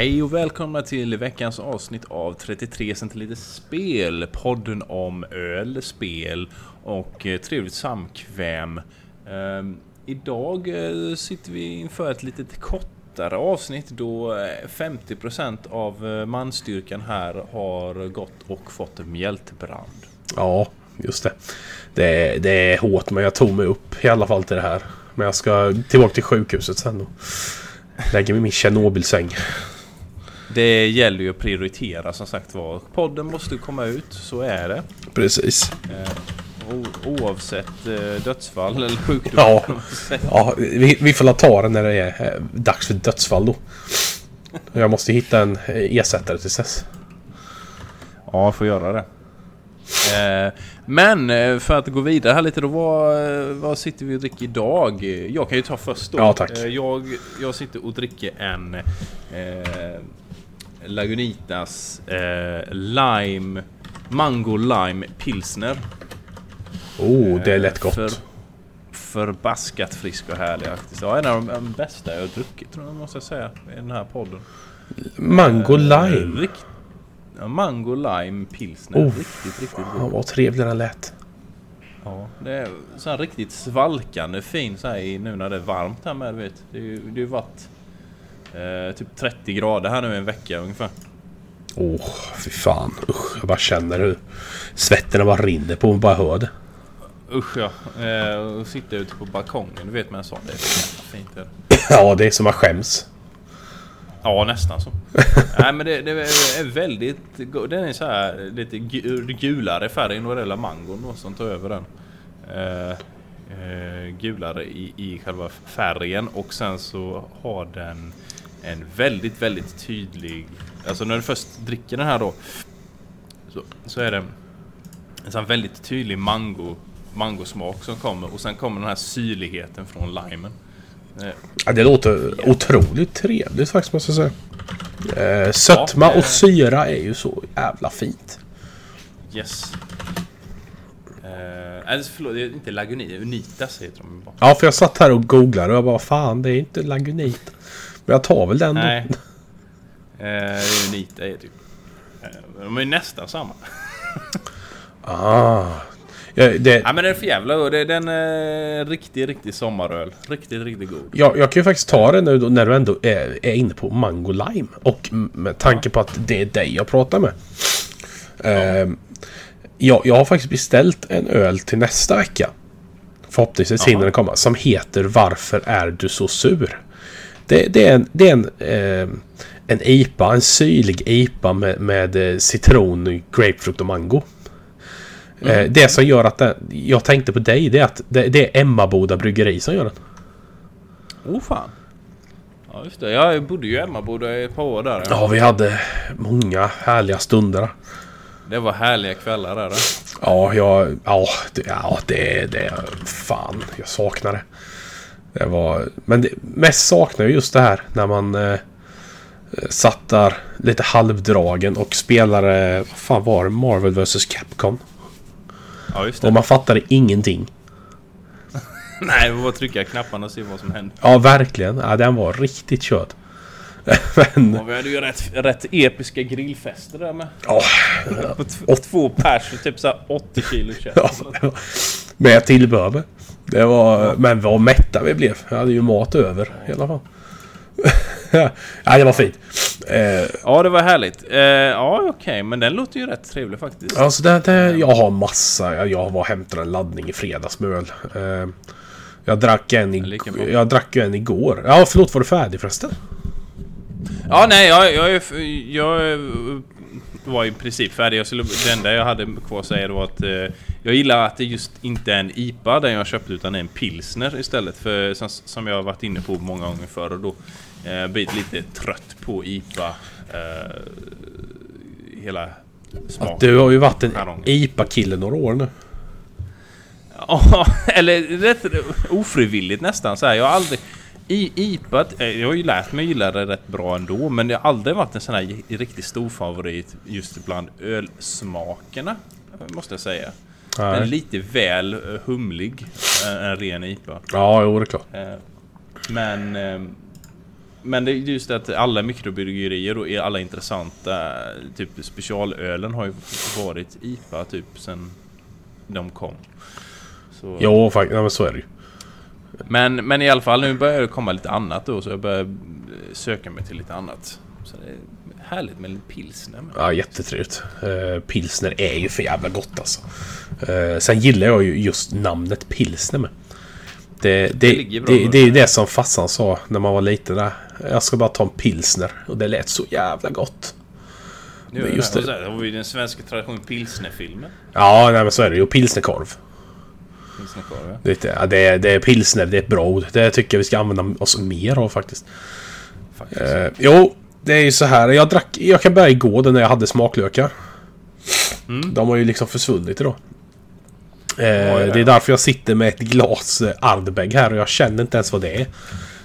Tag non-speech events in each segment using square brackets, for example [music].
Hej och välkomna till veckans avsnitt av 33 centiliter spel. Podden om öl, spel och eh, trevligt samkväm. Ehm, idag eh, sitter vi inför ett litet kortare avsnitt då eh, 50% av eh, manstyrkan här har gått och fått mjältbrand. Ja, just det. det. Det är hårt men jag tog mig upp i alla fall till det här. Men jag ska tillbaka till sjukhuset sen och lägga mig i min Tjernobylsäng. Det gäller ju att prioritera som sagt var. Podden måste komma ut, så är det. Precis. Eh, oavsett eh, dödsfall eller sjukdom. Ja. Ja, vi, vi får ta det när det är eh, dags för dödsfall då. Jag måste hitta en eh, ersättare tills dess. Ja, jag får göra det. Eh, men för att gå vidare här lite då, vad, vad sitter vi och dricker idag? Jag kan ju ta först då. Ja, tack. Eh, jag, jag sitter och dricker en eh, Lagunitas eh, Lime Mango Lime Pilsner. Oh, det är lätt Eh, gott. För, förbaskat frisk och härlig faktiskt. Ja, en av de, bästa jag har druckit tror jag måste jag säga i den här podden. Mango Eh, lime. Rikt, ja, mango lime pilsner. Oh. Riktigt, riktigt Ja, god. vad trevlig den lät. Ja, det är så här riktigt svalkande fin så här nu när det är varmt här med du vet. Det är ju det har ju varit eh, typ 30 grader här nu i en vecka ungefär. Åh, oh, fy fan. Usch, jag bara känner hur svetterna bara rinner på mig bara hör det. Usch ja. Eh, och sitta ute på balkongen du vet med en sån. Det är fint. Är det. [laughs] Ja, det är som att skäms. Ja, nästan så. [laughs] Nej, men det, det är väldigt... Den är så här lite gu- gulare färgen det gäller mangon då, som tar över den. Eh, eh, gulare i, i själva färgen och sen så har den en väldigt, väldigt tydlig... Alltså när du först dricker den här då så, så är det en sån väldigt tydlig mango, mangosmak som kommer och sen kommer den här syrligheten från limen. Eh, Ja, det låter otroligt trevligt faktiskt måste jag säga. Eh, sötma Ja, det- och syra är ju så jävla fint. Yes. Uh, alltså, förlåt, det är inte Laguni, Unitas heter de bara. Ja, för jag satt här och googlade och jag bara fan det är inte Lagunit. Men jag tar väl den då. Nej. Uh, Unita är typ... Eh, de är nästan samma. Ah. Ja, det, Ja men den är för jävla god. Det- Den är riktigt, riktigt sommaröl. Riktigt, riktigt god. jag, jag kan ju faktiskt ta det nu då, när du ändå är, är inne på Mango Lime. Och med tanke på att det är dig jag pratar med. Eh, jag, jag har faktiskt beställt en öl till nästa vecka. Förhoppningsvis hinner den komma. Som heter Varför är du så sur? Det, det är en, det är en, eh, en IPA, en syrlig IPA med, med eh, citron, grapefrukt och mango. Eh, det som gör att det, jag tänkte på dig, det är att det, det är Emmaboda bryggeri som gör den. Oh fan. Ja just det. Jag bodde ju i Emmaboda i ett par år där. Ja, vi hade många härliga stunder. Det var härliga kvällar där. Ja, jag, ja, det, ja, det, det, fan, jag saknar det. Det var, men det, mest saknar jag just det här när man eh, satt där lite halvdragen och spelade, vad fan var det, Marvel vs Capcom. Ja just Och det. man fattade ingenting. [laughs] Nej, det var bara trycka knapparna och se vad som hände. Ja, verkligen. Ja, den var riktigt körd. [laughs] men, Och vi hade ju rätt, rätt episka grillfester där med. ja, På t- två pers och typ såhär 80 kilo kött. Ja, var- med tillbehör med. Det var, men vad mätta vi blev. Jag hade ju mat över i alla fall. [laughs] ja, det var fint. Eh, Ja, det var härligt. Eh, ja, okej, men den låter ju rätt trevlig faktiskt. alltså det, det, jag har massa. Jag, jag var och hämtade en laddning i fredags med öl. Eh, jag drack en i. Jag drack ju en igår. Ja, förlåt. Var du färdig förresten? Ja, nej, jag, jag, jag eh, var i princip färdig. Jag skulle, det enda jag hade kvar att säga var att eh, jag gillar att det just inte är en IPA den jag köpte utan en pilsner istället. För som, som jag har varit inne på många gånger förr och då eh, blivit lite trött på IPA. Eh, hela smaken. Du har ju varit en. IPA-kille några år nu. Ja, [laughs] eller rätt ofrivilligt nästan så här. Jag har aldrig... I IPA, eh, jag har ju lärt mig gilla det rätt bra ändå, men det har aldrig varit en sån här riktigt stor favorit just bland ölsmakerna. Måste jag säga. Den är Nej. lite väl eh, humlig, eh, en ren IPA. Ja, jo det är klart. Men... eh, Men det är just att alla mikrobryggerier och alla intressanta typ specialölen har ju varit IPA typ sen de kom. Så. Jo, faktiskt. Nej, men så är det ju. Men, men i alla fall nu börjar det komma lite annat då så jag börjar eh, söka mig till lite annat. Så det är härligt med lite pilsner. Ja, jättetrevligt. Uh, pilsner är ju för jävla gott alltså. Uh, sen gillar jag ju just namnet pilsner med. Det, det, det, det, det är det som farsan sa när man var liten där. Jag ska bara ta en pilsner. Och det lät så jävla gott. Nu, just det. det. har vi ju den svenska traditionen pilsnerfilmen. Ja, nej, men så är det ju. Och pilsnerkorv. Det, är- ja, det, är, det är pilsner, det är ett bra ord. Det tycker jag vi ska använda oss mer av faktiskt. Faktiskt. Eh, jo, det är ju så här. Jag drack... Jag kan börja igår när jag hade smaklökar. Mm. De har ju liksom försvunnit idag. Eh, ja. Det är därför jag sitter med ett glas eh, Ardbeg här och jag känner inte ens vad det är.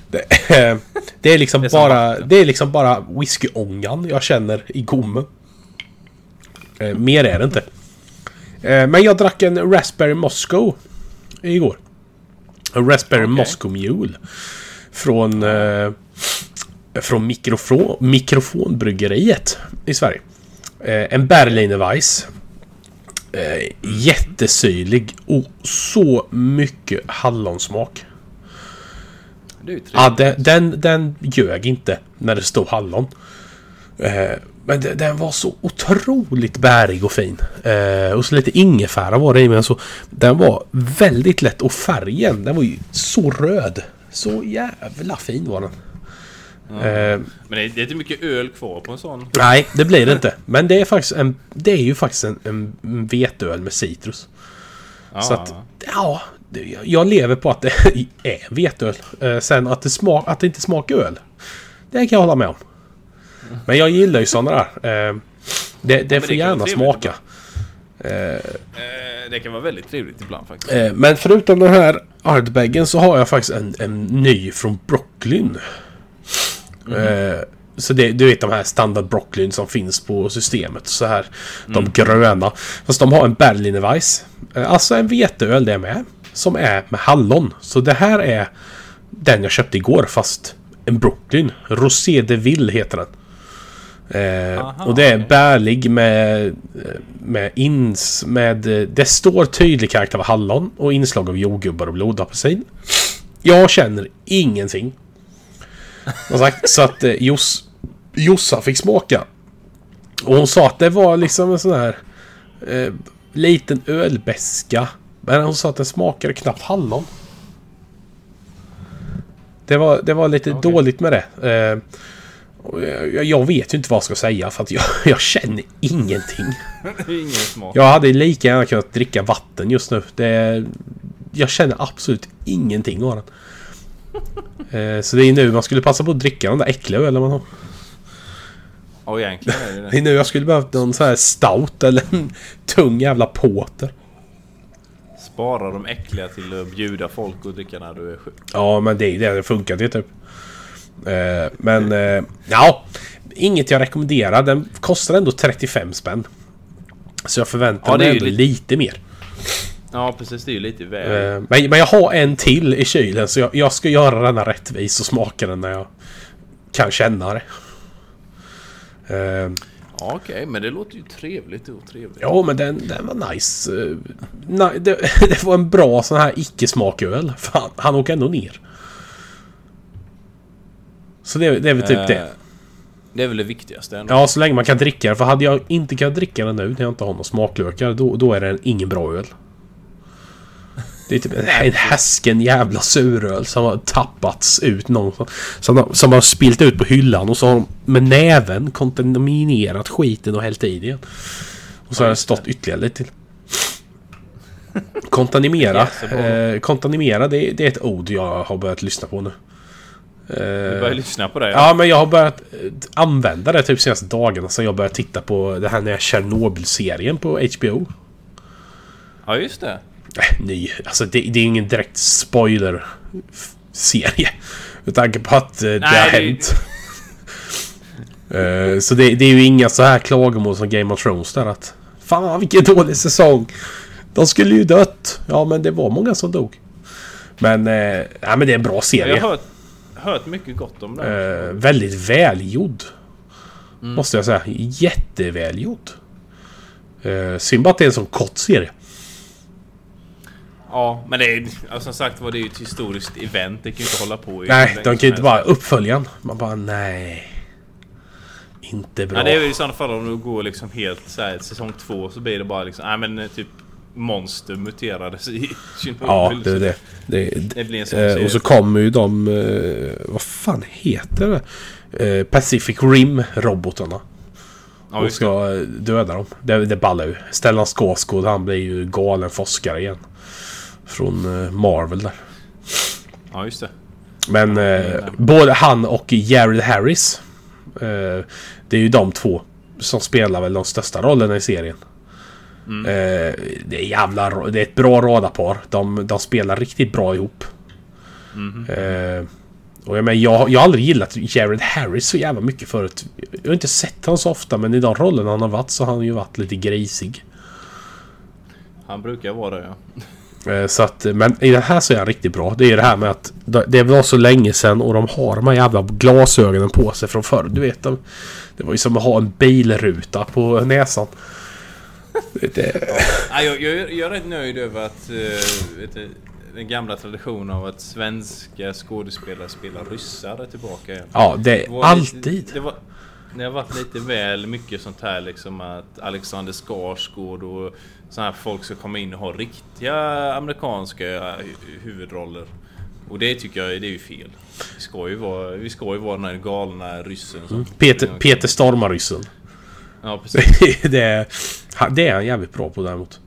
Det, [laughs] det är liksom Det är bara... vatten. Det är liksom bara whiskyångan jag känner i gommen. Eh, mer är det inte. Eh, men jag drack en Raspberry Moscow igår. En Raspberry Okej. Moscow Mule. Från... Eh, från mikrofon, mikrofonbryggeriet i Sverige. Eh, en Berliner Weiss. Eh, jättesyrlig och så mycket hallonsmak. Ja, den, den, den ljög inte när det stod hallon. Eh, men den var så otroligt bärig och fin. Eh, och så lite ingefära var det i men så Den var väldigt lätt och färgen den var ju så röd. Så jävla fin var den. Eh, Men det är, inte mycket öl kvar på en sån. nej, det blir det inte. Men det är faktiskt en, det är ju faktiskt en, en veteöl med citrus. Ja, Så att, ja, jag lever på att det [laughs] är veteöl. Eh, sen att det, smak, att det inte smakar öl, det kan jag hålla med om. Men jag gillar ju sådana där. Eh, det det men får det gärna smaka. Eh, det kan vara väldigt trevligt ibland faktiskt. Eh, men förutom den här Ardbeggen så har jag faktiskt en, en ny från Brooklyn. Eh, så det, du vet de här standard Brooklyn som finns på systemet. Så här, De gröna. Fast de har en Berliner Weiss. Alltså en veteöl det med. Som är med hallon. Så det här är den jag köpte igår fast en Brooklyn. Rosé de Ville heter den. Eh, och det är bärlig med, eh, med ins... Med, eh, det står tydlig karaktär av hallon och inslag av jordgubbar och blodapelsin. Jag känner ingenting. Som sagt, så att eh, Jos, Jossa fick smaka. Och hon sa att det var liksom en sån här eh, liten ölbeska. Men hon sa att den smakade knappt hallon. Det var, det var lite Okej. dåligt med det. Eh, jag, jag vet ju inte vad jag ska säga för att jag, [laughs] jag känner ingenting. [laughs] Ingen smak. Jag hade lika gärna kunnat dricka vatten just nu. Det, jag känner absolut ingenting av den. [laughs] Eh, Så det är nu man skulle passa på att dricka den där äckliga ölen man har. Ja, egentligen är det Det det. är nu jag skulle behövt någon sån här stout eller en tung jävla porter. Spara de äckliga till att bjuda folk och dricka när du är sjuk. Ja, men det är det det funkar till typ. Eh, Men eh, ja, inget jag rekommenderar. Den kostar ändå 35 spänn. Så jag förväntar Ja, mig ändå lite- lite mer. Ja, precis. Det är ju lite väl. Eh, Men, men jag har en till i kylen så jag, jag ska göra denna rättvis och smaka den när jag kan känna det. Eh, Ja, okej. Men det låter ju trevligt och trevligt. Ja, men den, den var nice. Eh, det, [laughs] det var en bra sån här icke-smaköl. Fan, han åker ändå ner. Så det, det är väl typ Eh, det. Det är väl det viktigaste ändå. Ja, så länge man kan dricka den. För hade jag inte kunnat dricka den nu när jag inte har någon smaklökar, då, då är den ingen bra öl. Det är typ en, en häsken jävla suröl som har tappats ut någonstans. Som, har- som har spilt ut på hyllan och så har de med näven kontaminerat skiten och hällt i det igen. Och så har det just stått ytterligare lite till. Kontanimera. [laughs] Eh, kontanimera, det, det är ett ord jag har börjat lyssna på nu. Vi börjar lyssna på det. Ja, men jag har börjat eh, använda det typ senaste dagarna sen jag började titta på det här nya Tjernobyl-serien på HBO. ja just det. Äh, ny. Alltså det, det är ingen direkt spoiler-serie. Med tanke på att eh, det Nej, har hänt. [laughs] Eh, så det, det är ju inga så här klagomål som Game of Thrones där att Fan vilken dålig säsong! De skulle ju dött! Ja men det var många som dog. Men, eh, ja, men det är en bra serie. Jag har hört, hört mycket gott om den. Eh, väldigt välgjord. Måste jag säga. Jättevälgjord. Eh, synd bara att det är en sån kort serie. Ja, men det är alltså, som sagt var det är ju ett historiskt event. Det kan ju inte hålla på i Nej, de kan ju inte bara uppföljan. Man bara nej. Inte bra. Nej, det är väl i sådana fall om du går liksom helt så här, säsong två så blir det bara liksom, nej men eh, typ monster muterades i [laughs] Chernobyl. ja, det är det. det, Det sån eh, och så kommer ju de... Eh, vad fan heter det? Eh, Pacific Rim-robotarna. Ja, och det. ska döda dem. Det, det ballar ju. Stellan Skarsgård han blir ju galen forskare igen. Från eh, Marvel där. Ja, just det. Men eh, både han och Jared Harris. Eh, det är ju de två som spelar väl de största rollerna i serien. Mm. Eh, det är jävla Det är ett bra radarpar. De, de spelar riktigt bra ihop. Mhm. Eh, och jag, men, jag, jag har aldrig gillat Jared Harris så jävla mycket förut. Jag har inte sett honom så ofta men i de rollerna han har varit så har han ju varit lite grisig. Han brukar vara det ja. Eh, Så att, men i den här så är han riktigt bra. Det är det här med att det var så länge sedan och de har de här jävla glasögonen på sig från förr. Du vet, de, det var ju som att ha en bilruta på näsan. Det, Nej, jag, jag, jag är rätt nöjd över att eh, du, den gamla traditionen av att svenska skådespelare spelar ryssar är tillbaka igen. ja, det Det är var alltid. Lite, det, var, det har varit lite väl mycket sånt här liksom att Alexander Skarsgård och såna här folk ska komma in och ha riktiga amerikanska hu- huvudroller. Och det tycker jag det är ju fel. Vi ska ju vara, vi ska ju vara den här galna ryssen som... Peter, Peter Stormaryssen. Ja precis. [laughs] det, är, det är han jävligt bra på däremot.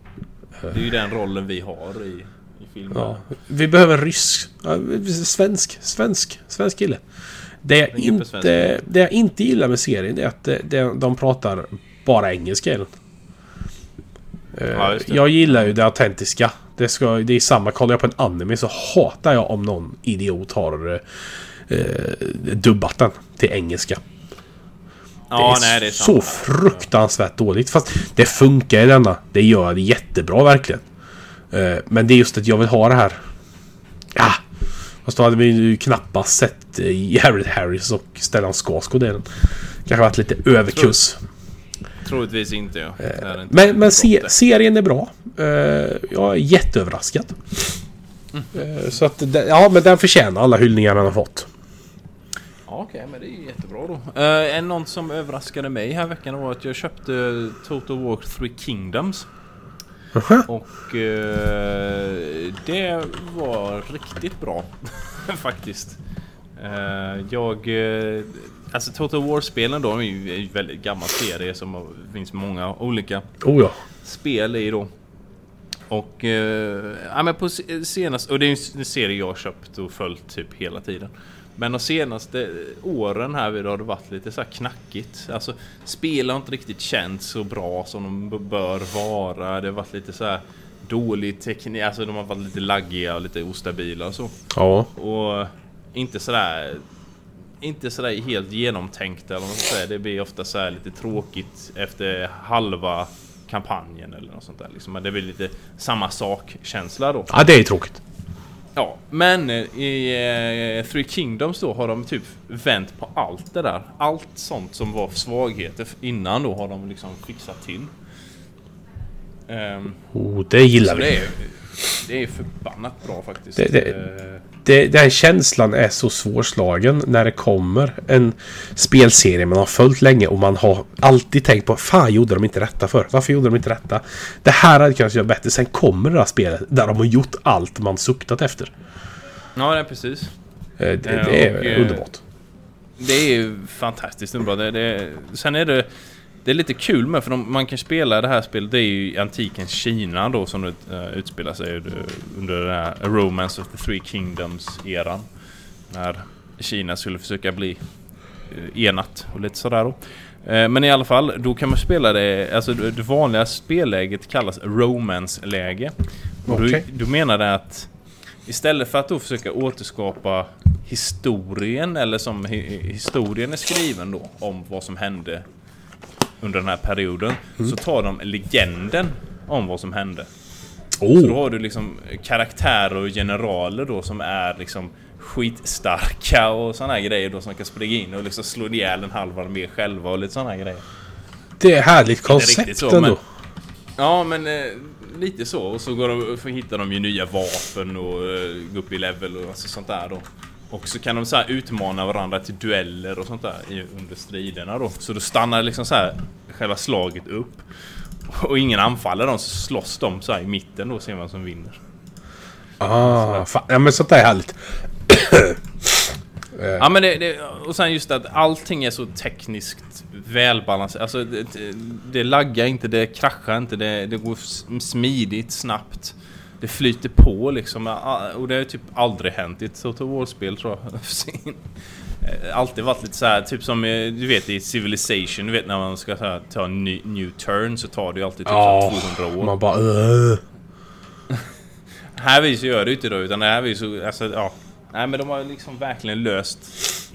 Det är ju den rollen vi har i, i filmen. Ja. Vi behöver en rysk. Svensk. Svensk. Svensk kille. Det jag, inte, det jag inte gillar med serien det är att det, det, de pratar bara engelska i den. Eh, Ja, jag gillar ju det autentiska. Det, ska, det är samma. Kollar jag på en anime så hatar jag om någon idiot har eh, dubbat den till engelska. Ja det är, nej det är så fruktansvärt dåligt. Fast det funkar i denna. Det gör det jättebra verkligen. Eh, men det är just att jag vill ha det här. Ja. Fast då hade vi ju knappast sett eh, Jared Harris och Stellan Skarsgård i den. Kanske varit lite överkurs. Troligtvis inte ja. Inte Men, men gott se, serien är bra. Eh, jag är jätteöverraskad. Mm. Eh, så att, ja men den förtjänar alla hyllningar den har fått. Ja, Okej, men det är jättebra då. Uh, en något som överraskade mig här veckan var att jag köpte Total War 3 Kingdoms. Aha. Och eh, det var riktigt bra [laughs] faktiskt. Eh, jag... eh, alltså Total War-spelen då är ju en väldigt gammal serie som finns många olika Oh ja. spel i då. Och, eh, ja, men på se- senast, och det är en serie jag har köpt och följt typ hela tiden. Men de senaste åren här vid har det varit lite så här knackigt. Alltså spel har inte riktigt känts så bra som de bör vara. Det har varit lite så här dålig teknik, alltså de har varit lite laggiga och lite ostabila och så. Ja. Och inte sådär inte sådär helt genomtänkt eller man säga. Det blir ofta så lite tråkigt efter halva kampanjen eller något sånt där. Liksom. Det blir lite samma sak-känsla då. Ja det är tråkigt. Ja, men eh, i eh, Three Kingdoms då har de typ vänt på allt det där. Allt sånt som var svagheter innan då har de liksom fixat till. Ehm, Oh, det gillar vi. det är, det är förbannat bra faktiskt. Det- det- Eh, det, den känslan är så svårslagen när det kommer en spelserie man har följt länge och man har alltid tänkt på Fan gjorde de inte detta för? Varför gjorde de inte detta? Det här hade kunnat göra bättre. Sen kommer det här spelet där de har gjort allt man suktat efter. Ja, det är precis. Eh, Det, det är och, eh, underbart. Det är ju fantastiskt bra. Det, det, sen är det... Det är lite kul med för de, man kan spela det här spelet. Det är ju antikens Kina då som det uh, utspelar sig under- under den här Romance of the Three Kingdoms-eran. När Kina skulle försöka bli uh, enat och lite sådär då. Eh, Men i alla fall, då kan man spela det, alltså det vanliga spelläget kallas romance-läge. Och Okej. Du, du menar det att istället för att då försöka återskapa historien eller som hi- historien är skriven då om vad som hände under den här perioden Mm. så tar de legenden om vad som hände. Så då Oh, har du liksom karaktärer och generaler då som är liksom skitstarka och såna här grejer då som kan springa in och liksom slå ihjäl en halv armé själva och lite såna här grejer. det är härligt koncept så, ändå. men- Ja men eh, lite så och så går de, hittar de ju nya vapen och eh, går upp i level och alltså sånt där då. Och så kan de så här utmana varandra till dueller och sånt där under striderna då. Så då stannar liksom så här själva slaget upp. Och ingen anfaller dem så slåss de så i mitten då ser vem som vinner. Ah, fan. Ja men sånt där är härligt. [coughs] Ja men det, det, och sen just att allting är så tekniskt välbalanserat. Alltså det, det, det laggar inte, det kraschar inte, det, det går smidigt, snabbt. Det flyter på liksom. Ah, Och det har ju typ aldrig hänt i ett Total War-spel tror jag. [laughs] Eh, Alltid varit lite så här, typ som eh, du vet i Civilization, du vet när man ska här, ta en ny, new turn så tar det ju alltid typ här 200 år. man bara uh. [laughs] Här vis gör det ju inte då, utan här vis så, alltså ja. Nej men de har liksom verkligen löst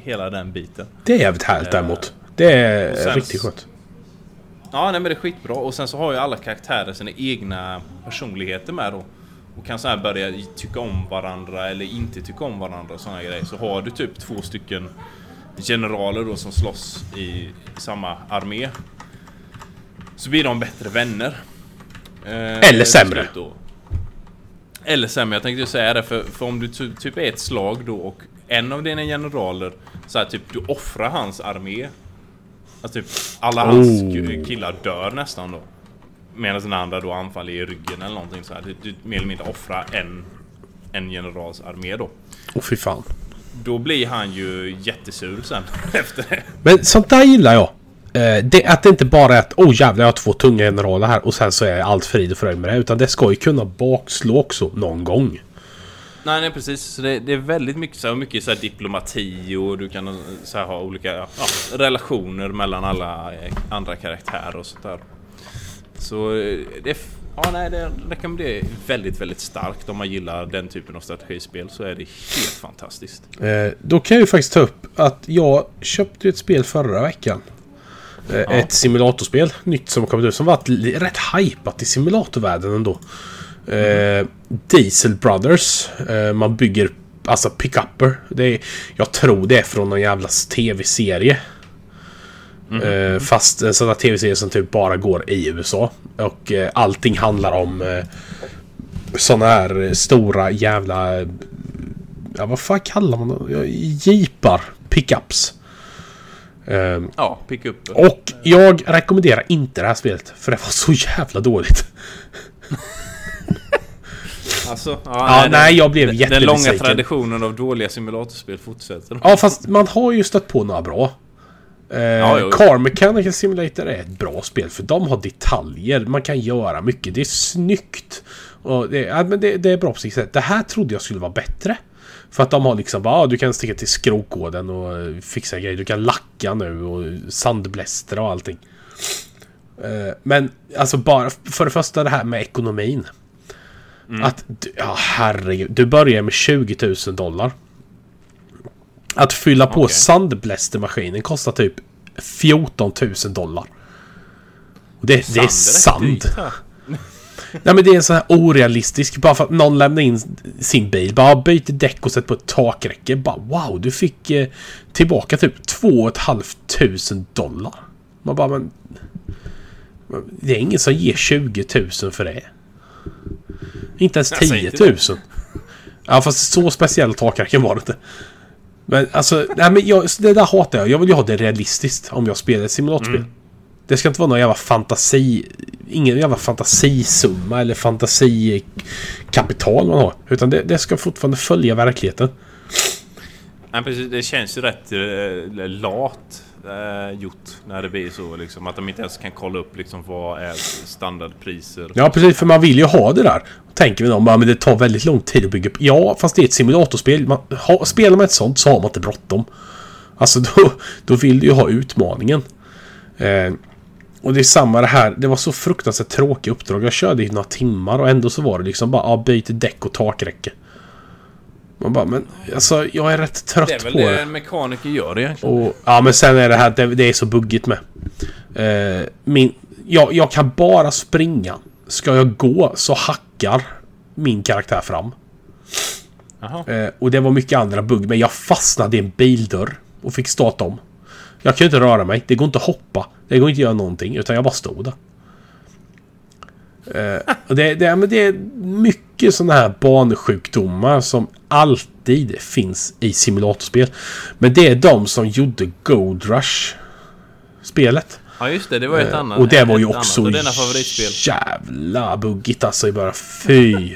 hela den biten. Det är jävligt härligt däremot. Det är sen- riktigt skönt. Ja, nej men det är skitbra. Och sen så har ju alla karaktärer sina egna personligheter med då. Och kan så här börja tycka om varandra eller inte tycka om varandra och sådana grejer. Så har du typ två stycken generaler då som slåss i, samma armé. Så blir de bättre vänner. Eh, till sämre. Eller sämre, jag tänkte säga det för, för om du ty, typ är ett slag då och en av dina generaler så här, typ du offrar hans armé Alltså typ alla hans Oh. ki- killar dör nästan då. Medan den andra då anfaller i ryggen eller någonting så här. Du, du mer eller mindre offrar en, en generals armé då. Åh fy fan. Då blir han ju jättesur sen [laughs] efter det. Men sånt där gillar jag. Eh, det, att det inte bara är att oh jävlar jag har två tunga generaler här och sen så är allt frid och fröjd med det. Utan det ska ju kunna bakslå också någon gång. Nej, nej precis. Så det, det är väldigt mycket så här, mycket så här diplomati och du kan så här, ha olika ja, relationer mellan alla eh, andra karaktärer och sånt där. Så eh, det, ja, nej, det rekommenderar väldigt, väldigt starkt om man gillar den typen av strategispel så är det helt fantastiskt. Eh, då kan jag ju faktiskt ta upp att jag köpte ett spel förra veckan. Eh, Ett simulatorspel, nytt som kommit ut, som varit rätt hypat i simulatorvärlden ändå. Eh, Diesel Brothers. Eh, man bygger alltså pickupper. Det är, jag tror det är från någon jävla tv-serie. Eh, fast en sån där tv-serie som typ bara går i USA. Och eh, allting handlar om eh, såna här eh, stora jävla... eh, Ja, vad fan kallar man dem? Jeepar. Pickups. Ehm, Ja, pick upp. och jag rekommenderar inte det här spelet. För det var så jävla dåligt. [laughs] Alltså, Ja, nej, jag blev den, den långa jättebesviken. traditionen av dåliga simulatorspel fortsätter. Ja, fast man har ju stött på några bra. Eh, Ja, jo, jo. Car Mechanical Simulator är ett bra spel för de har detaljer. Man kan göra mycket. Det är snyggt. Och det, ja, men det, det är bra på sitt sätt. Det här trodde jag skulle vara bättre. För att de har liksom bara, ah, du kan sticka till skrotkoden och eh, fixa grejer. Du kan lacka nu och sandblästra och allting. Eh, men alltså bara för det första det här med ekonomin. Att, du- ja herregud, du börjar med 20 000 dollar. Att fylla på Okej. sandblästermaskinen kostar typ 14 000 dollar. Och det, det är sand. [laughs] Nej men det är en sån här orealistisk, bara för att någon lämnar in sin bil. Bara byter däck och sätter på ett takräcke. Bara wow, du fick eh, tillbaka typ 2 500 dollar. Man bara men... Det är ingen som ger 20 000 för det. Inte ens Jag 10 säger 000. inte Ja fast så speciell takräcken var det inte. Men alltså, nej men jag, det där hatar jag. Jag vill ju ha det realistiskt om jag spelar ett simulatorspel. Det ska inte vara någon jävla fantasi... Ingen jävla fantasisumma eller fantasikapital man har. Utan det, det ska fortfarande följa verkligheten. Nej, precis, det känns ju rätt eh, lat eh, gjort när det blir så liksom. Att de inte ens kan kolla upp liksom vad är standardpriser. Ja precis, för man vill ju ha det där. Tänker vi då, men det tar väldigt lång tid att bygga upp. Ja, fast det är ett simulatorspel. Man, ha, spelar man ett sånt så har man inte bråttom. Alltså [laughs] då, då vill du ju ha utmaningen. Eh, Och det är samma det här. Det var så fruktansvärt tråkiga uppdrag. Jag körde i några timmar och ändå så var det liksom bara ja, byt däck och takräcke. Man bara, men alltså jag är rätt trött Det är väl på det det. en mekaniker gör egentligen. Och, ja men sen är det här, det, det är så buggigt med. Eh, min, jag, jag kan bara springa. Ska jag gå så hackar min karaktär fram. Eh, och det var mycket andra bugg, men jag fastnade i en bildörr och fick starta om. Jag ju inte röra mig, det går inte att hoppa, det går inte att göra någonting, utan jag bara stod där. Eh, och det, det, men det är mycket sådana här barnsjukdomar som alltid finns i simulatorspel. Men det är de som gjorde Gold Rush spelet. Ja just det, det var ett Eh, annat. och det var ju annat också favoritspel. jävla buggigt alltså i början. Fy!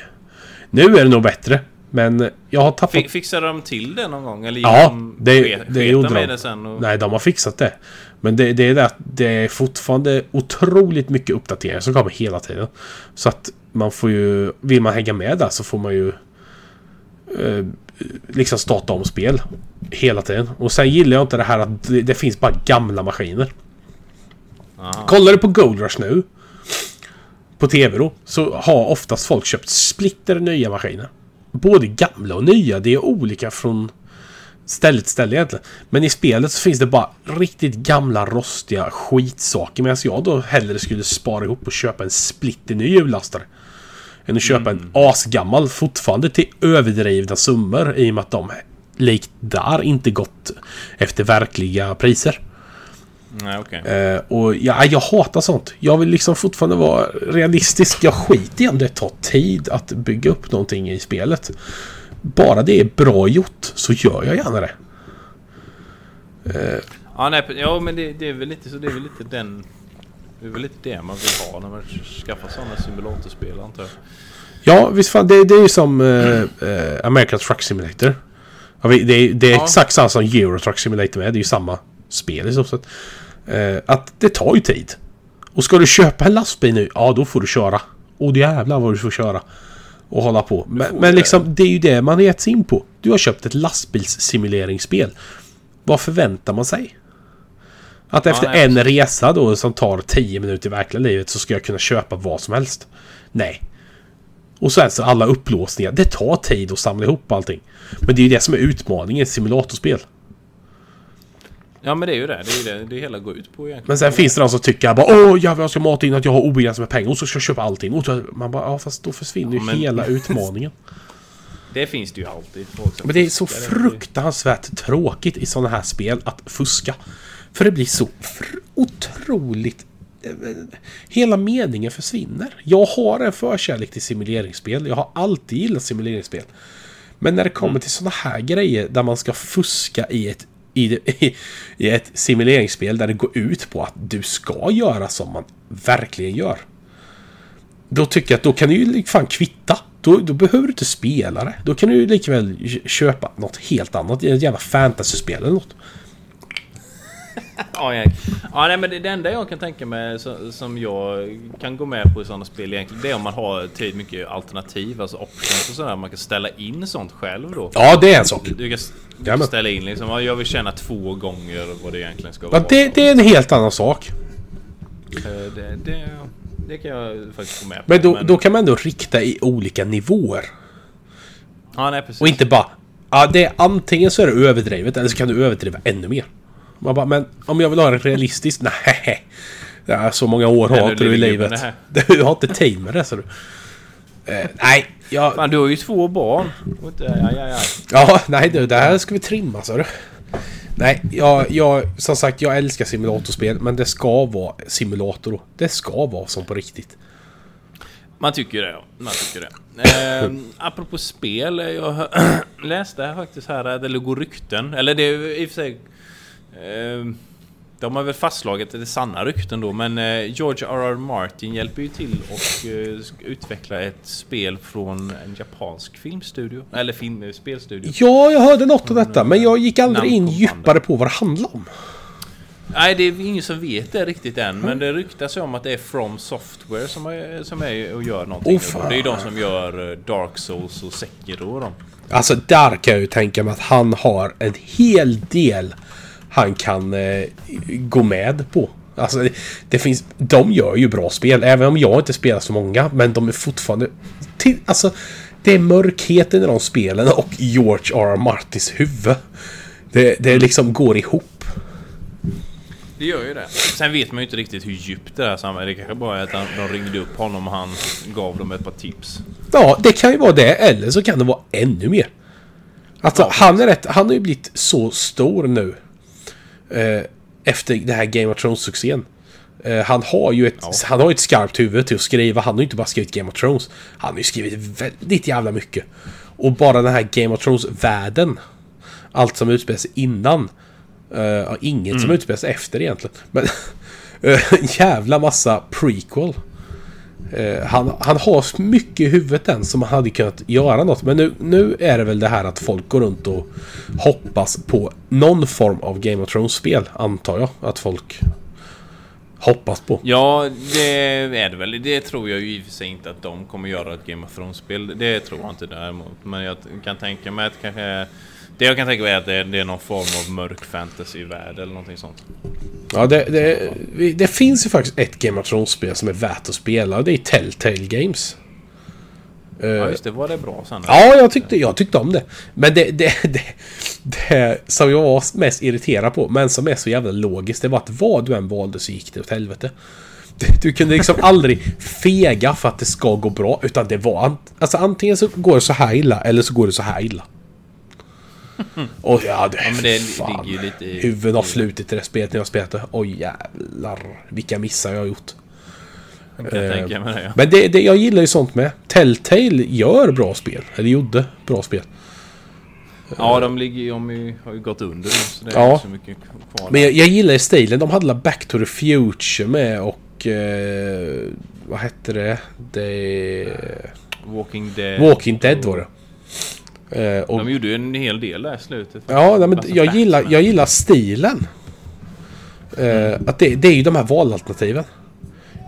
Nu är det nog bättre. Men jag har tappat... Fi- Fixade de till det någon gång? Eller Ja, de, det, det gjorde de. det sen? Och... Nej, de har fixat det. Men det, det är det att det är fortfarande otroligt mycket uppdateringar som kommer hela tiden. Så att man får ju... Vill man hänga med där så får man ju... Eh, liksom starta om spel. Hela tiden. Och sen gillar jag inte det här att det, det finns bara gamla maskiner. Aha. Kollar du på Gold Rush nu på TV då så har oftast folk köpt splitter nya maskiner. Både gamla och nya. Det är olika från ställe till ställe egentligen. Men i spelet så finns det bara riktigt gamla rostiga skitsaker. Medan jag då hellre skulle spara ihop och köpa en splitter ny hjullastare. Än att köpa en asgammal fortfarande till överdrivna summor i och med att de likt där inte gått efter verkliga priser. Nej, okej. Eh, och ja, jag hatar sånt. Jag vill liksom fortfarande vara realistisk. Jag skiter i om det tar tid att bygga upp någonting i spelet. Bara det är bra gjort så gör jag gärna det. Ja, nej, ja, men det, det är väl lite så. Det är väl lite den... Det är väl lite det man vill ha när man skaffar sådana simulatorspel antar jag. Ja, visst fan. Det, det är ju som eh, eh, American Truck Simulator. Ja, det, är, det är Ja. exakt samma som Euro Truck Simulator med. Det är ju samma spel i stort sett. Eh, att det tar ju tid. Och ska du köpa en lastbil nu, ja då får du köra. Och jävlar vad du får köra. Och hålla på. Men, men det. liksom, det är ju det man har gett sig in på. Du har köpt ett lastbilssimuleringsspel. Vad förväntar man sig? Att efter nej, en resa då som tar 10 minuter i verkliga livet så ska jag kunna köpa vad som helst. Nej. Och så alla upplåsningar. Det tar tid att samla ihop allting. Men det är ju det som är utmaningen i simulatorspel. Ja, men det är ju det. Det är ju det det hela går ut på egentligen. Men sen finns det de som tycker bara Åh jävlar jag ska mata in att jag har obegränsat med pengar och så ska jag köpa allting. Och så, man bara ja fast då försvinner ju Ja, men- hela utmaningen. [laughs] Det finns det ju alltid. Men det är så fruktansvärt tråkigt i sådana här spel att fuska. För det blir så otroligt... eh, Hela meningen försvinner. Jag har en förkärlek till simuleringsspel. Jag har alltid gillat simuleringsspel. Men när det kommer till sådana här grejer där man ska fuska i ett, i, i, i ett simuleringsspel där det går ut på att du ska göra som man verkligen gör. Då tycker jag att då kan du ju fan kvitta. Då, då behöver du inte spela det. Då kan du ju likväl köpa något helt annat. Ett jävla fantasyspel eller något. Ja, ja nej, men det, det enda jag kan tänka mig så, som jag kan gå med på i sådana spel egentligen, det är om man har tid mycket alternativ, alltså options och sådär. Man kan ställa in sånt själv då. Ja, det är en sak. Du, du kan, du kan ställa in liksom, ja, jag vill tjäna två gånger vad det egentligen ska Ja, vara. det, det är en helt annan sak. Eh, det, det, det kan jag faktiskt gå med på. Men då, då kan man ändå rikta i olika nivåer. Ja, nej precis. Och inte bara... Ja, det är antingen så är det överdrivet eller så kan du överdriva ännu mer. Man bara, men om jag vill ha det realistiskt? Nej. Ja, så många år har inte du i livet. [laughs] Du har inte tid med det, så du. Eh, nej, jag... Fan, du har ju två barn. Och inte- Aj, aj, aj. Ja, nej du, det här ska vi trimma, så du. Nej, jag, jag, som sagt, jag älskar simulatorspel, men det ska vara simulator. Det ska vara som på riktigt. Man tycker det, ja. Man tycker det. [laughs] Eh, apropå spel, jag [clears throat] läste faktiskt här, det går rykten. Eller det är i och för sig... Eh, de har väl fastslagit att det är sanna rykten då, men eh, George R.R. Martin hjälper ju till och eh, utveckla ett spel från en japansk filmstudio. Eller film, spelstudio. Ja, jag hörde något om detta, men jag gick aldrig in djupare på vad det handlar om. Nej, det är ingen som vet det riktigt än, men det ryktas ju om att det är From Software som är, som är och gör någonting. Fan. det är ju de som gör eh, Dark Souls och Sekiro och de. Alltså, där kan jag ju tänka mig att han har en hel del han kan eh, gå med på. Alltså, det, det finns... De gör ju bra spel, även om jag inte spelar så många. Men de är fortfarande... Till, alltså, det är mörkheten i de spelen och George R. R. Martins huvud. Det, det liksom går ihop. Det gör ju det. Sen vet man ju inte riktigt hur djupt det här sammanhanget. Det kanske bara är att han, de ringde upp honom och han gav dem ett par tips. Ja, det kan ju vara det. Eller så kan det vara ännu mer. Alltså, Ja, han är rätt... Han har ju blivit så stor nu. Eh, efter det här Game of Thrones-succén. Eh, han har ju ett, Ja. han har ett skarpt huvud till att skriva. Han har ju inte bara skrivit Game of Thrones. Han har ju skrivit väldigt jävla mycket. Och bara den här Game of Thrones-världen. Allt som utspelar sig innan. Uh, inget som utspelar sig efter egentligen. Men [laughs] en jävla massa prequel. Eh, han, han har mycket i huvudet än som han hade kunnat göra något. Men nu, nu är det väl det här att folk går runt och hoppas på någon form av Game of Thrones-spel, antar jag. Att folk hoppas på. Ja, det är det väl. Det tror jag ju i och för sig inte att de kommer göra ett Game of Thrones-spel. Det tror jag inte däremot. Men jag kan tänka mig att kanske... Det jag kan tänka mig är att det är, det är någon form av mörk fantasy-värld eller någonting sånt. Ja, det, det, det finns ju faktiskt ett Game of Thrones-spel som är värt att spela. Det är Telltale Games. Eh, Ja, just det. Var det bra sen? Ja, jag tyckte, jag tyckte om det. Men det, det, det, det som jag var mest irriterad på, men som är så jävla logiskt, det var att vad du än valde så gick det åt helvete. [laughs] Du, kunde liksom aldrig fega för att det ska gå bra, utan det var... Alltså antingen så går det så här illa, eller så går det så här illa. Och ja, det, Ja, men det fan. ligger ju lite i... Huvudet har flutit i det spelet när jag spelat det. Oj jävlar, vilka missar jag har gjort. Jag kan Eh, tänka mig det, ja. Men det, det, jag gillar ju sånt med. Telltale gör bra spel. Eller gjorde bra spel. Ja, de ligger. De har ju gått under nu, så det är Ja. inte så mycket kvar. Men jag, jag gillar stilen. De hade Back to the Future med och... Eh, vad hette det? det Walking Dead. Walking Dead var det. Eh, och, De gjorde ju en hel del där i slutet. ja, men Massa jag gillar, jag gillar stilen. Eh, att det, det är ju de här valalternativen.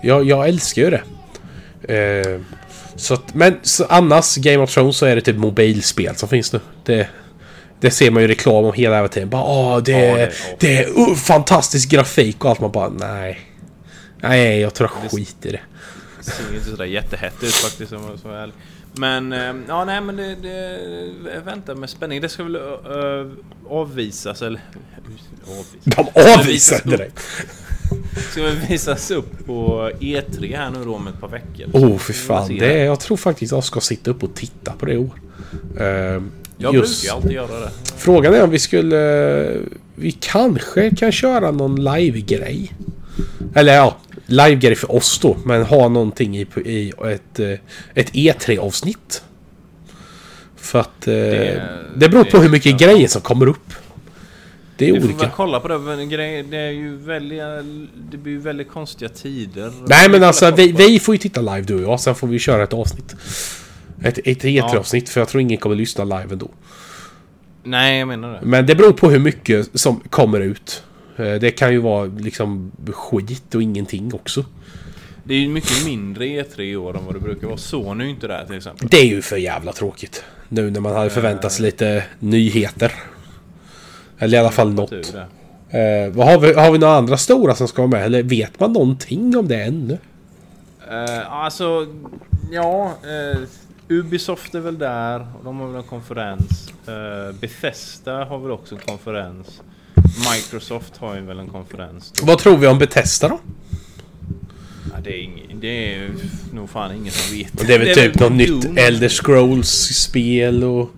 Jag, jag älskar ju det. Eh, så att, men så annars, Game of Thrones så är det typ mobilspel som finns nu. Det, det ser man ju reklam om hela tiden. Bara åh, det, Ja, det- det är uh, fantastisk grafik och allt. Man bara nej. Nej, jag tror jag skiter i det. Det ser inte sådär jättehett ut faktiskt om jag ska vara ärlig. Men, eh, ja nej men det, det väntar med spänning. Det ska väl uh, avvisas eller... Avvisas. De avvisade dig. Ska väl visas upp på E3 här nu då om ett par veckor. Oh, fy fan. Det, jag tror faktiskt jag ska sitta upp och titta på det i år. Eh, Jag just- brukar alltid göra det. Frågan är om vi skulle... Vi kanske kan köra någon live-grej. Eller ja, live-grej för oss då. Men ha någonting i, i ett, eh, ett E3-avsnitt. För att... eh, Det, Det- beror på det- hur mycket ja. grejer som kommer upp. Det är Vi får olika. väl kolla på det. Men det är ju väldigt... Det blir ju väldigt konstiga tider. Nej men får alltså vi, vi får ju titta live du och jag. Sen får vi köra ett avsnitt. Ett, ett E3-avsnitt. För jag tror ingen kommer lyssna live ändå. Nej, jag menar det. Men det beror på hur mycket som kommer ut. Eh, Det kan ju vara liksom skit och ingenting också. Det är ju mycket mindre E3 i år än vad det brukar vara. Sony är ju inte där till exempel. Det är ju för jävla tråkigt. Nu när man hade förväntat sig lite nyheter. Eller i alla fall något. Eh, har, vi, har vi några andra stora som ska vara med? Eller vet man någonting om det ännu? Uh, alltså, ja. eh, Ubisoft är väl där. Och de har väl en konferens. Uh, Bethesda har väl också en konferens. Microsoft har ju väl en konferens. Vad tror vi om Bethesda då? Ja, det, är ing, det är nog fan ingen som vet. Det är väl typ något nytt Elder Scrolls-spel och...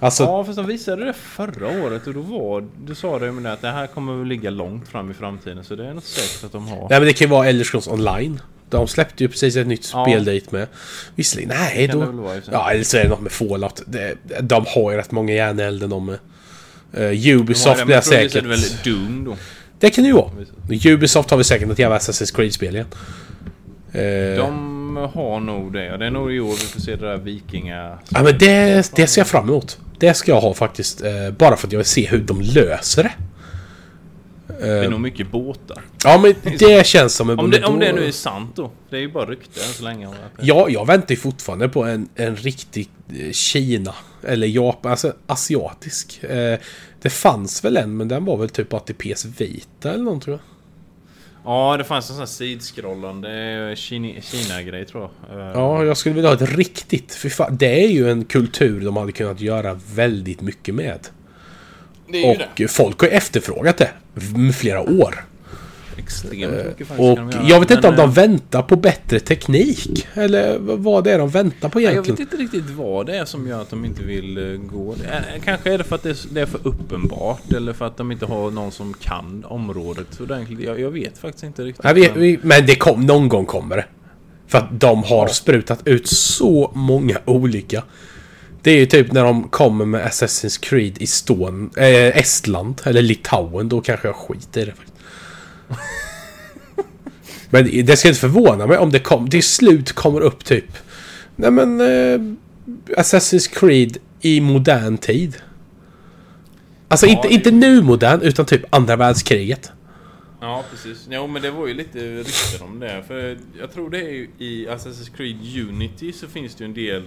Alltså, Ja, fast de visade det förra året och då var... Du sa det med det att det här kommer väl ligga långt fram i framtiden. Så det är något säkert att de har. nej men det kan ju vara Elder Scrolls online. De släppte ju precis ett nytt Ja. spel dit med. Visserligen, nej det då... vara i. Ja, eller så är det något med Fallout. Det, de har ju rätt många järnelden de med. Uh, Ubisoft det, blir säkert... visade väl Doom då. Det kan det ju vara. Ubisoft har vi säkert något jävla Assassin's Creed-spel igen. Eh, De har nog det. Ja, Det är nog i år vi får se det där vikinga... Ja men det, det ser jag fram emot. Det ska jag ha faktiskt. Eh, bara för att jag vill se hur de löser det. Det är nog mycket båtar. Ja men det känns som en... Om det, om det nu är sant då. Det är ju bara rykte än så länge. Ja, jag väntar ju fortfarande på en, en riktig eh, Kina. Eller Japan, alltså asiatisk. Eh, det fanns väl en, men den var väl typ bara till PS Vita eller något tror jag. Ja, det fanns en sån här sidskrollande Kina- Kina-grej tror jag. Eh, Ja, jag skulle vilja ha ett riktigt... För fan, det är ju en kultur de hade kunnat göra väldigt mycket med. Det är ju Och folk har ju efterfrågat det med flera år. det. Extremt mycket faktiskt Och göra. jag vet inte om de eh, väntar på bättre teknik. Eller vad det är de väntar på Jag egentligen. vet inte riktigt vad det är som gör att de inte vill eh, gå. Eh, Kanske är det för att det är- det för uppenbart eller för att de inte har någon som kan området ordentligt. Jag, jag vet faktiskt inte riktigt. Nej, vi, men- vi, men det kom, någon gång kommer det. För att de har sprutat ut så många olika. Det är ju typ när de kommer med Assassin's Creed i Stån, eh, Estland eller Litauen. Då kanske jag skiter i det. [laughs] Men det ska inte förvåna mig om det kom, till slut kommer upp typ... Nej men... Eh, Assassin's Creed i modern tid. Alltså Ja, inte, det- inte nu modern, utan typ andra världskriget. Ja, precis. Jo, men det var ju lite rykten om det. För jag tror det är ju i Assassin's Creed Unity så finns det ju en del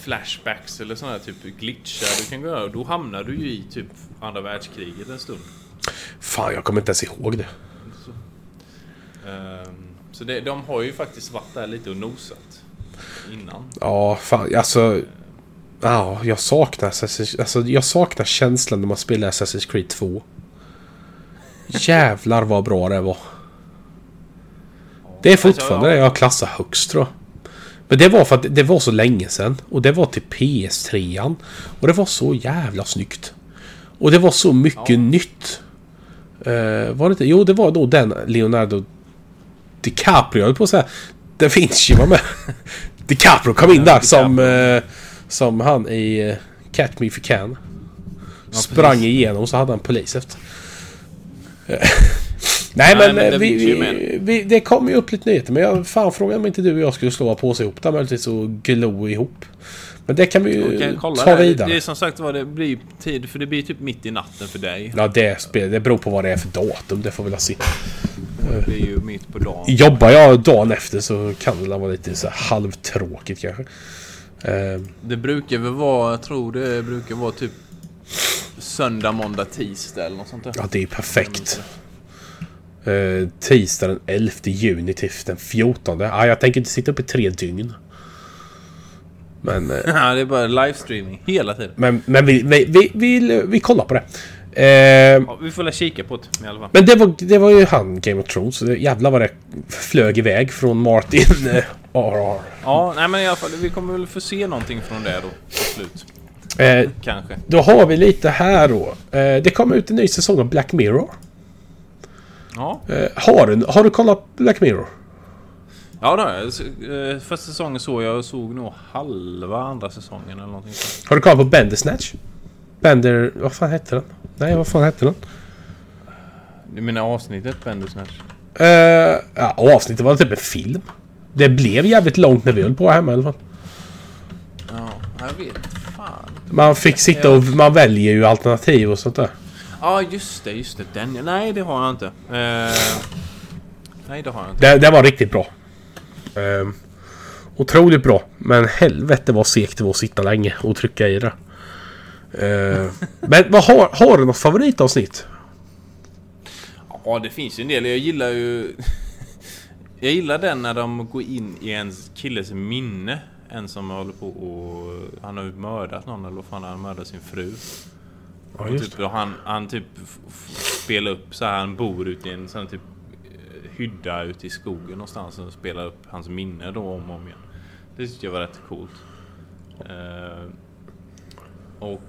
flashbacks eller sådana här typ glitchar du kan göra. Och då hamnar du ju i typ andra världskriget en stund. Fan, jag kommer inte ens ihåg det. Så, Ehm, så det, de har ju faktiskt varit där lite och nosat innan. Ja, fan, alltså... Ja, jag saknar Assassin's, alltså, jag saknar känslan när man spelar Assassin's Creed 2. Jävlar vad bra det var. Det är fortfarande Alltså, ja. det jag klassar högst tror jag. Men det var för att det var så länge sedan. Och det var till PS3. Och det var så jävla snyggt. Och det var så mycket Ja. nytt. Uh, var det inte? Jo, det var då den Leonardo DiCaprio, höll på att säga. Da Vinci var med. [laughs] DiCaprio kom in där som, eh, som han i eh, Catch Me If You Can. Ja, Sprang precis. igenom så hade han polis efter. [laughs] Nej Nej, men, men det vi, ju vi, vi, det kommer ju upp lite nyheter. Men jag, fan frågan om inte du och jag skulle slå på sig ihop där möjligtvis och glo ihop. Men det kan vi ju kan kolla ta det. vidare. Det är som sagt vad det blir tid, för det blir typ mitt i natten för dig. Ja det, spel, det beror på vad det är för datum. Det får vi väl se. Det blir ju mitt på dagen. Jobbar jag dagen efter så kan det vara lite så halvtråkigt kanske. Eh, Det brukar väl vara, jag tror det brukar vara typ söndag, måndag, tisdag eller något sånt där. ja det är perfekt. Uh, tisdag den 11 juni till den 14. Ja, jag tänker inte sitta upp i tre dygn. Men, eh, [laughs] Ja, det är bara livestreaming hela tiden. men, men vi, vi, vi, vi, vi kollar på det. Eh, Ja, vi får väl kika på det i alla fall. men det var, det var ju han Game of Thrones. Jävlar vad det flög iväg från Martin [laughs] eh, RR. Ja, nej men i alla fall, vi kommer väl få se någonting från det då till slut. Eh, Kanske. då har vi lite här då. Eh, det kommer ut en ny säsong av Black Mirror. Ja, Eh, har, du, har du kollat Black Mirror? ja det har jag. Eh, Första säsongen såg jag och såg nog halva andra säsongen eller någonting. Har du kollat på Bandersnatch? Bender... Vad fan hette den? Nej, vad fan hette den? Du menar avsnittet Bandersnatch? Uh, ja, avsnittet var typ en film. Det blev jävligt långt när vi höll på hemma i alla fall. Ja, jag vet fan. Man fick sitta och... Man väljer ju alternativ och sånt där. Ja, just det, just det. Den. Nej, det har jag inte. Eh, nej, det har jag inte. Det, det var riktigt bra. Uh, otroligt bra. Men helvete vad segt det var att sitta länge och trycka i det. Eh, [laughs] men vad har, har du något favoritavsnitt? Ja, det finns ju en del. Jag gillar ju... [laughs] Jag gillar den när de går in i en killes minne. En som håller på och... Han har ju mördat någon eller vad fan han mördat sin fru. Ja, Och typ, och han, han typ spelar upp så här, han bor ute i en sån typ eh, hydda ute i skogen någonstans och spelar upp hans minne då om och om igen. Det tyckte jag var rätt coolt. Eh, och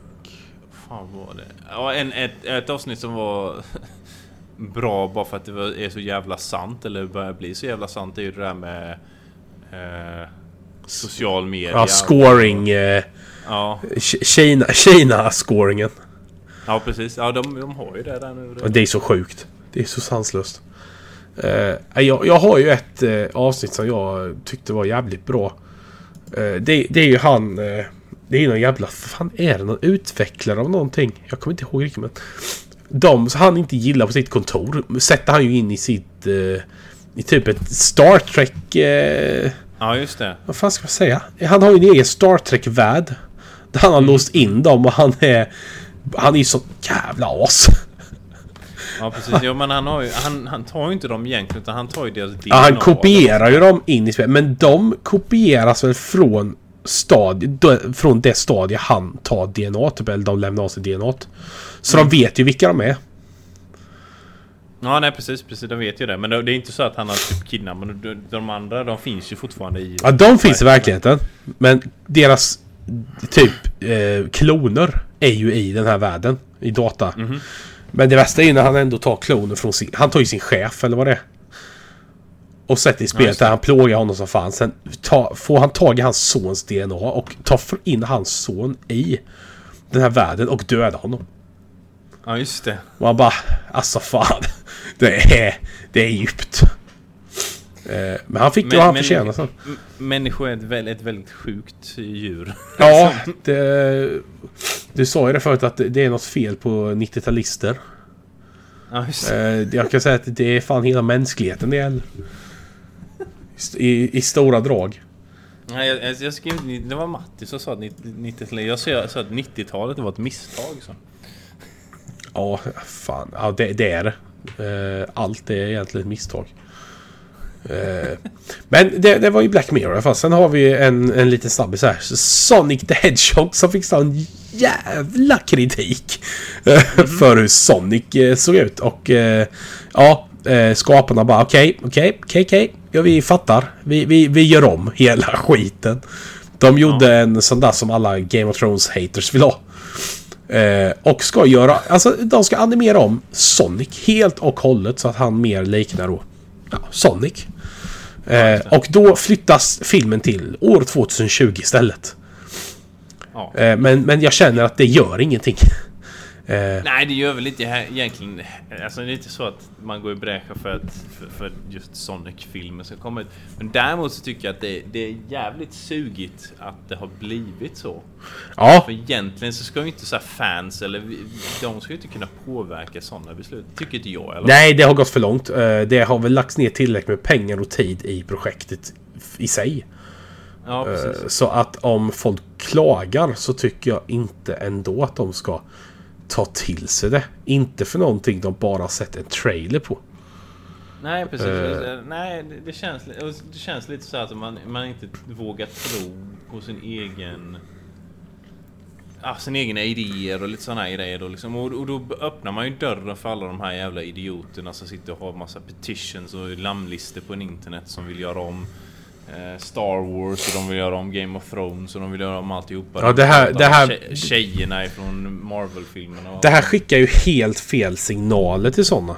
fan vad var det? Ja, en, ett, ett avsnitt som var [laughs] bra bara för att det var, är så jävla sant eller börjar bli så jävla sant är ju det där med eh, social media. Ja, scoring. Eh, Ja, Ki- Kina, Kina-scoringen. Ja precis. Ja, de, de har ju det där nu. Det är så sjukt. Det är så sanslöst. Eh, jag, jag har ju ett eh, avsnitt som jag tyckte var jävligt bra. Eh, det, det är ju han... Det är ju någon jävla... fan är det? Någon utvecklare av någonting? Jag kommer inte ihåg riktigt men... De som han inte gillar på sitt kontor sätter han ju in i sitt... I typ ett Star Trek... Ja, just det. vad fan ska man säga? Han har ju en egen Star Trek-värld. Där han har låst in dem och han är... Han är ju sån jävla as. Ja precis, jo, men han, har ju, han, han tar ju inte dem egentligen utan han tar ju deras DNA. Ja, han kopierar ju dem in i spelet. Men de kopieras väl från stadie, från det stadie han tar DNA typ, eller de lämnar av sig DNA. Så Mm. de vet ju vilka de är. Ja nej precis, precis, de vet ju det. Men det det är inte så att han har typ kidnappat de, de andra, de finns ju fortfarande i... Ja, de finns i verkligheten. Men deras typ eh, kloner är ju i den här världen. I data. Mhm. Men det värsta är ju när han ändå tar kloner från sin... Han tar ju sin chef eller vad det är. Och sätter i spelet där han plågar honom som fan. Sen ta, får han tag i hans sons DNA och tar in hans son i den här världen och dödar honom. Ja just det. Och man bara, alltså fan. [laughs] Det är, det är djupt. Eh, Men han fick det vad han förtjänade sen. Människor är ett väldigt, ett väldigt sjukt djur. [laughs] Ja, det, du sa ju det förut att det- är något fel på 90-talister. Ja. Eh, Jag kan säga att det är fan hela mänskligheten det gäller. I, I stora drag. Nej, jag, jag, jag skrev, det var Matti som sa att 90, 90 jag sa sa att 90-talet var ett misstag. Så. Ja, fan. Ja, det, det är det. Eh, Allt är egentligen ett misstag. Eh, Men det, det var ju Black Mirror i alla fall. Sen har vi en, en liten snabbis här. Sonic the Hedgehog som fick sån jävla kritik. eh, För hur Sonic eh, såg ut. Och ja, skaparna bara okej, okej, okej, okej. Ja, vi fattar. Vi, vi, vi gör om hela [laughs] skiten. De gjorde en sån där som alla Game of Thrones haters vill ha. Eh, och ska göra, alltså de ska animera om Sonic helt och hållet så att han mer liknar då ja, Sonic. Eh, och då flyttas filmen till år 2020 istället. Ja. Eh, men, men jag känner att det gör ingenting. Eh, Nej, det gör väl inte här egentligen. Alltså det är inte så att man går i bräschen för att för, för just Sonic-filmen ska komma ut. Men däremot så tycker jag att det, det är jävligt sugigt att det har blivit så. ja, För egentligen så ska ju inte så fans eller de ska ju inte kunna påverka sådana beslut. Tycker inte jag eller? nej det har gått för långt. Eh, det har väl lagts ner tillräckligt med pengar och tid i projektet i sig. Ja, Eh, precis. Så att om folk klagar så tycker jag inte ändå att de ska ta till sig det. Inte för någonting de bara sett en trailer på. Nej, precis. eh. Nej, det, känns, det känns lite så att man, man inte vågar tro på sin egen... Ja, sin egna idéer och lite sådana grejer då liksom. och, och då öppnar man ju dörren för alla de här jävla idioterna som sitter och har massa petitions och namnlistor på internet som vill göra om Star Wars och de vill göra om Game of Thrones och de vill göra om alltihopa. Ja, det här- De det här- tje- Tjejerna ifrån Marvel-filmerna. Det här skickar ju helt fel signaler till sådana.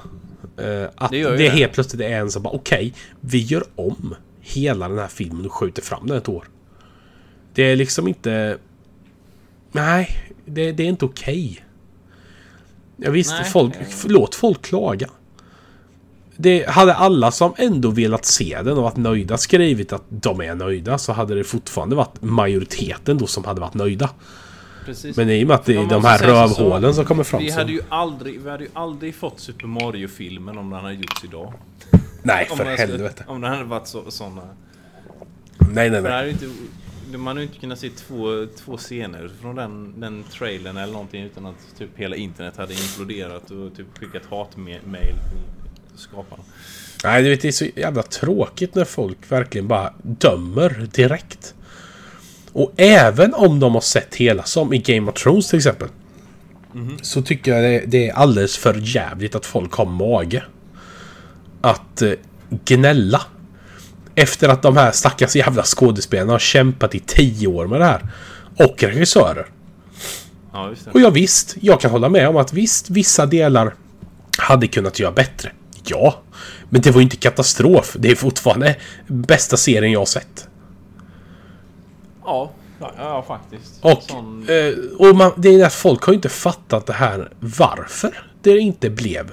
Uh, att Det det, ju det. helt plötsligt är en som bara okej, vi gör om hela den här filmen och skjuter fram den ett år. Det är liksom inte... Nej, det, det är inte okej. Jag visst, Nej. folk, låt folk klaga. Det hade alla som ändå velat se den och varit nöjda skrivit att de är nöjda så hade det fortfarande varit majoriteten då som hade varit nöjda. Precis. Men i och med att det är de här säga så- rövhålen som kommer fram Vi så... hade ju aldrig, vi hade ju aldrig fått Super Mario-filmen om den hade gjorts idag. Nej, för den skulle- helvete. Om den hade varit så, såna. Nej, nej, nej. inte, man hade ju inte kunnat se två, två scener från den, den trailern eller någonting utan att typ hela internet hade imploderat och typ skickat hatmail skaparna. Nej, du vet, det är så jävla tråkigt när folk verkligen bara dömer direkt. Och även om de har sett hela, som i Game of Thrones till exempel. Så tycker jag det, det är alldeles för jävligt att folk har mage. Att eh, gnälla. Efter att de här stackars jävla skådespelarna har kämpat i tio år med det här. Och regissörer. Ja. Och ja visst, jag kan hålla med om att visst, vissa delar hade kunnat göra bättre. Ja, men det var ju inte katastrof. Det är fortfarande bästa serien jag har sett. Ja, ja, faktiskt. Och, Sån- eh, och man, det är att folk har ju inte fattat det här varför det inte blev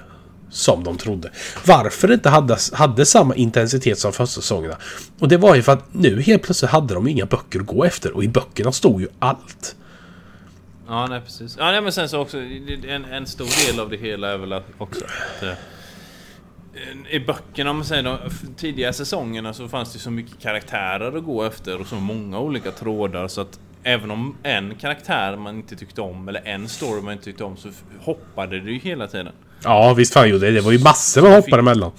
som de trodde. Varför det inte hade, hade samma intensitet som första säsongerna. Och det var ju för att nu helt plötsligt hade de inga böcker att gå efter och i böckerna stod ju allt. Ja, nej precis. Ja, nej, men sen så också en, en stor del av det hela är väl också att eh, i böckerna, om man säger de tidiga säsongerna så fanns det så mycket karaktärer att gå efter och så många olika trådar så att även om en karaktär man inte tyckte om eller en story man inte tyckte om så hoppade det ju hela tiden. Ja, visst fan gjorde det. Det var ju massor man hoppade emellan.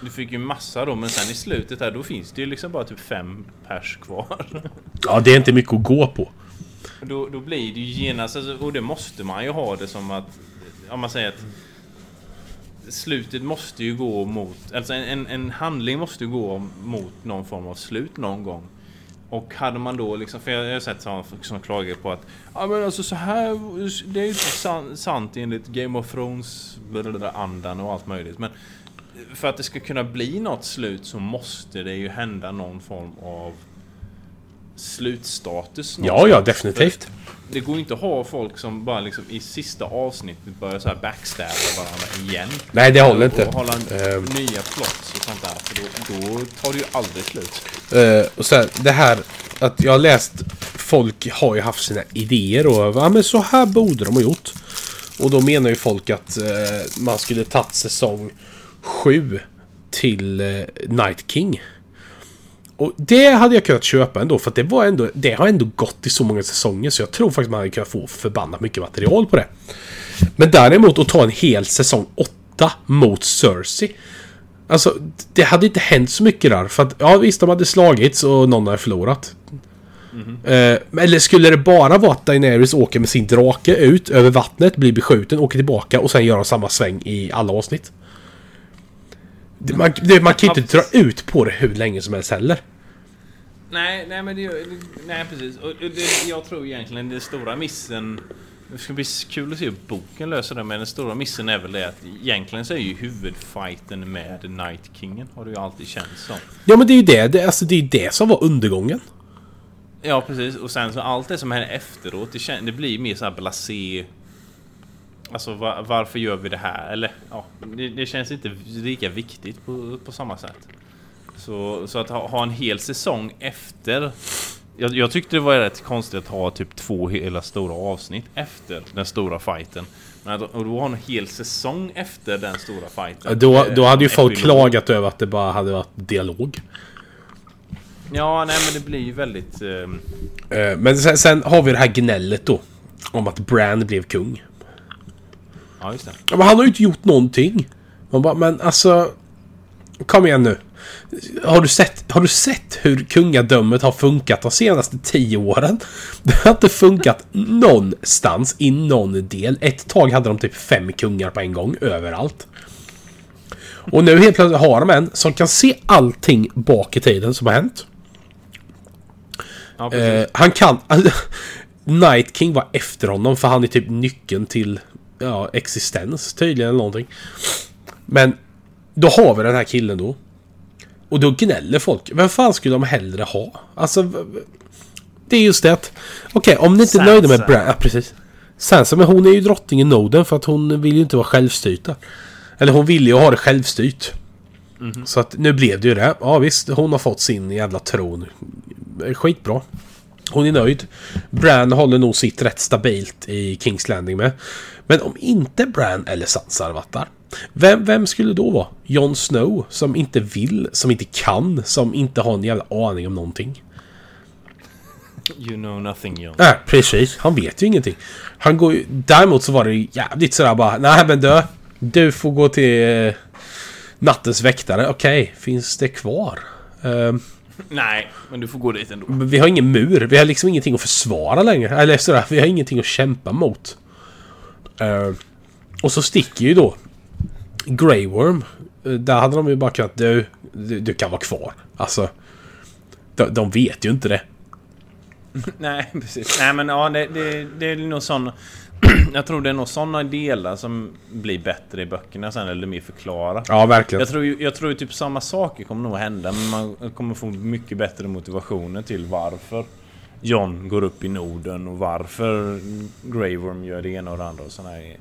Du fick ju massa då men sen i slutet här då finns det ju liksom bara typ fem pers kvar. [laughs] Ja, det är inte mycket att gå på. Då, då blir det ju genast, alltså, och det måste man ju ha det som att, om man säger att slutet måste ju gå mot, alltså en, en, en handling måste ju gå mot någon form av slut någon gång. Och hade man då liksom, för jag har sett sådana som klagar på att Ja men alltså så här, det är ju inte san, sant enligt Game of Thrones-andan och allt möjligt. Men för att det ska kunna bli något slut så måste det ju hända någon form av slutstatus. Ja, ja, definitivt. Det går inte att ha folk som bara liksom i sista avsnittet börjar så här backstabba varandra igen. Nej, det håller inte. Och hålla Ehm. nya plots och sånt där. För då, då tar det ju aldrig slut. Eh, och sen det här att jag har läst folk har ju haft sina idéer och ja men så här borde de ha gjort. Och då menar ju folk att eh, man skulle tagit säsong 7 till eh, Night King. Och det hade jag kunnat köpa ändå för att det var ändå Det har ändå gått i så många säsonger så jag tror faktiskt man hade kunnat få förbannat mycket material på det. Men däremot att ta en hel säsong 8 mot Cersei. Alltså, det hade inte hänt så mycket där. För att, ja visst, de hade slagits och någon hade förlorat. Eh, eller skulle det bara vara att Daenerys åker med sin drake ut över vattnet, blir beskjuten, åker tillbaka och sen gör de samma sväng i alla avsnitt? Det, man, det, man kan ju inte dra ut på det hur länge som helst heller. Nej, nej men det, nej precis. Och det, jag tror egentligen det stora missen det ska bli kul att se hur boken löser det, men den stora missen är väl det att egentligen så är ju huvudfighten med Night Kingen har det ju alltid känts som. Ja men det är ju det, det, alltså, det, är det som var undergången. Ja precis, och sen så allt det som händer efteråt, det, kän, det blir mer så här blasé. Alltså va, varför gör vi det här? Eller ja, det, det känns inte lika viktigt på, på samma sätt. Så, så att ha, ha en hel säsong efter jag, jag tyckte det var rätt konstigt att ha typ två hela stora avsnitt efter den stora fighten. Men att och då ha en hel säsong efter den stora fighten. Då, då hade ju folk epilog. klagat över att det bara hade varit dialog. Ja, nej men det blir ju väldigt... ehm, Eh, Men sen, sen har vi det här gnället då. Om att Bran blev kung. ja, just det. Ja, men han har ju inte gjort någonting. Man bara, men alltså... Kom igen nu. Har du sett, har du sett hur kungadömet har funkat de senaste tio åren? [laughs] Det har inte funkat någonstans i någon del. Ett tag hade de typ fem kungar på en gång överallt. Och nu helt plötsligt har de en som kan se allting bak i tiden som har hänt. Ja. Eh, han kan... [laughs] Night King var efter honom för han är typ nyckeln till ja, existens tydligen eller någonting. Men då har vi den här killen då. Och då gnäller folk. Vem fan skulle de hellre ha? Alltså... Det är just det att... Okej, om ni inte är nöjda med. Bran... Ja, precis. Sansa, men hon är ju drottningen Noden för att hon vill ju inte vara självstyrt. Eller hon vill ju ha det självstyrt. Så att nu blev det ju det. Ja visst, hon har fått sin jävla tron. Skitbra. Hon är nöjd. Bran håller nog sitt rätt stabilt i Kings Landing med. Men om inte Bran eller Sansa där. Vem, vem skulle då vara? Jon Snow? Som inte vill, som inte kan, som inte har en jävla aning om någonting. You know nothing John. Nej, precis. Han vet ju ingenting. Han går ju... Däremot så var det jävligt sådär bara... Nej men du. Du får gå till... eh, Nattens väktare. Okej, finns det kvar? Ehm, Nej, men du får gå dit ändå. men vi har ingen mur. Vi har liksom ingenting att försvara längre. Eller sådär, vi har ingenting att kämpa mot. Ehm, och så sticker ju då Grey Worm. Eh, Där hade de ju bara kunnat... Du, du, du kan vara kvar. Alltså... De, de vet ju inte det. [laughs] Nej, precis. Nej, men ja, det, det, det är nog sån... [clears throat] Jag tror det är nog såna delar som blir bättre i böckerna sen, eller mer förklara. Ja, verkligen. Jag tror jag tror typ samma saker kommer nog hända, men man kommer få mycket bättre motivationer till varför John går upp i Norden och varför Grey Worm gör det ena och det andra och såna här.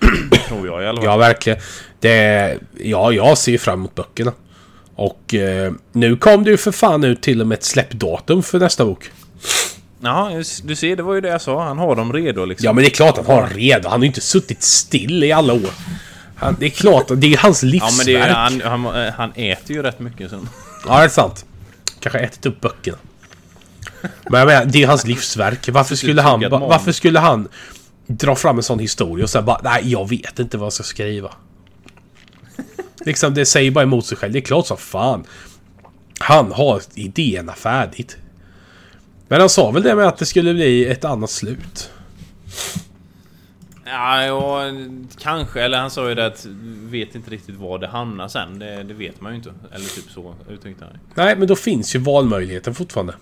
[clears throat] Tror jag i alla fall. Ja, verkligen. Det, ja, jag ser ju fram emot böckerna. Och eh, nu kom det ju för fan ut till och med ett släppdatum för nästa bok. Ja, du ser, det var ju det jag sa. Han har dem redo liksom. Ja, men det är klart att han har redo. Han har ju inte suttit still i alla år. Han, det är klart, det är hans Ja, livsverk. men det är, han, han, han äter ju rätt mycket. Så. Ja, det är sant. Kanske ätit upp böckerna. Men jag menar, det är hans livsverk. Varför skulle han, varför skulle han dra fram en sån historia och säga bara nej, jag vet inte vad jag ska skriva. liksom, det säger bara emot sig själv. Det är klart som fan. Han har idéerna färdigt. Men han sa väl det med att det skulle bli ett annat slut. Ja, ja, kanske. Eller han sa ju det att vet inte riktigt var det hamnar sen. Det, det vet man ju inte. Eller typ så uttryckte han. Nej, men då finns ju valmöjligheten fortfarande.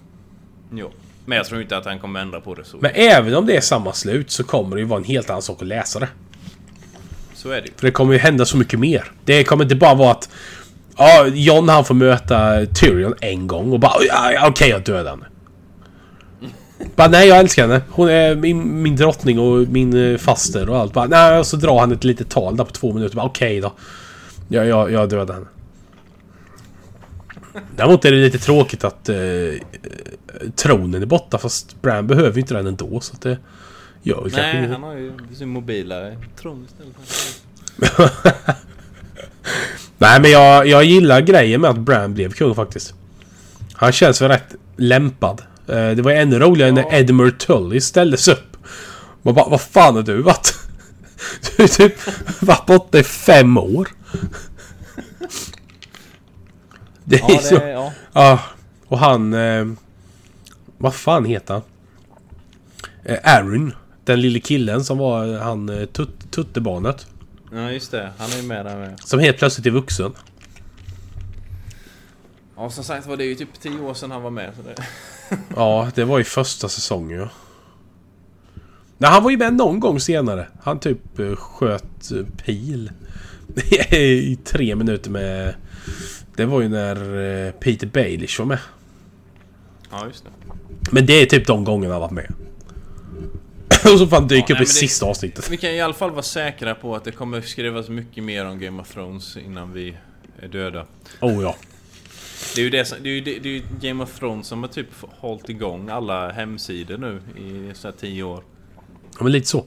Jo. Men jag tror inte att han kommer ändra på det så. Men även om det är samma slut så kommer det ju vara en helt annan sak att läsa det. Så är det ju. För det kommer ju hända så mycket mer. Det kommer inte bara vara att... Ja, John han får möta Tyrion en gång och bara ja, okej jag dödar henne. Bara nej jag älskar henne. Hon är min, min drottning och min eh, faster och allt. Bara, nej, och så drar han ett litet tal där på två minuter. Bara okej då. Ja, jag, jag dödar henne. Däremot är det lite tråkigt att eh, eh, tronen är borta fast Bran behöver ju inte den ändå så att det gör kanske Nej, han har ju sin mobila tron istället. [laughs] Nej men jag, jag gillar grejen med att Bran blev kung faktiskt. Han känns väl rätt lämpad. Eh, Det var ännu roligare när Edmure Tully ställdes upp. Man bara, vad fan har du varit? [laughs] Du har typ varit borta i fem år. Det är Ja, så... det, ja. Ja, och han... Eh, vad fan heter han? Eh, Aaron. Den lille killen som var eh, han eh, tut, tuttebarnet. ja, just det. Han är ju med där med. Som helt plötsligt är vuxen. Ja, som sagt var det ju typ 10 år sedan han var med. Så det... Ja, det var i första säsongen ja. Nej, han var ju med någon gång senare. Han typ eh, sköt eh, pil. [laughs] I tre minuter med... Det var ju när eh, Peter Baelish var med. Ja, just det. Men det är typ de gångerna han varit med. [clears throat] Och så fan dyker Ja, upp i det- sista avsnittet. Vi kan i alla fall vara säkra på att det kommer skrivas mycket mer om Game of Thrones innan vi är döda. Oh ja. Det är ju, det, som- det är ju, det, det är ju Game of Thrones som har typ hållit igång alla hemsidor nu i så här 10 år. ja men lite så.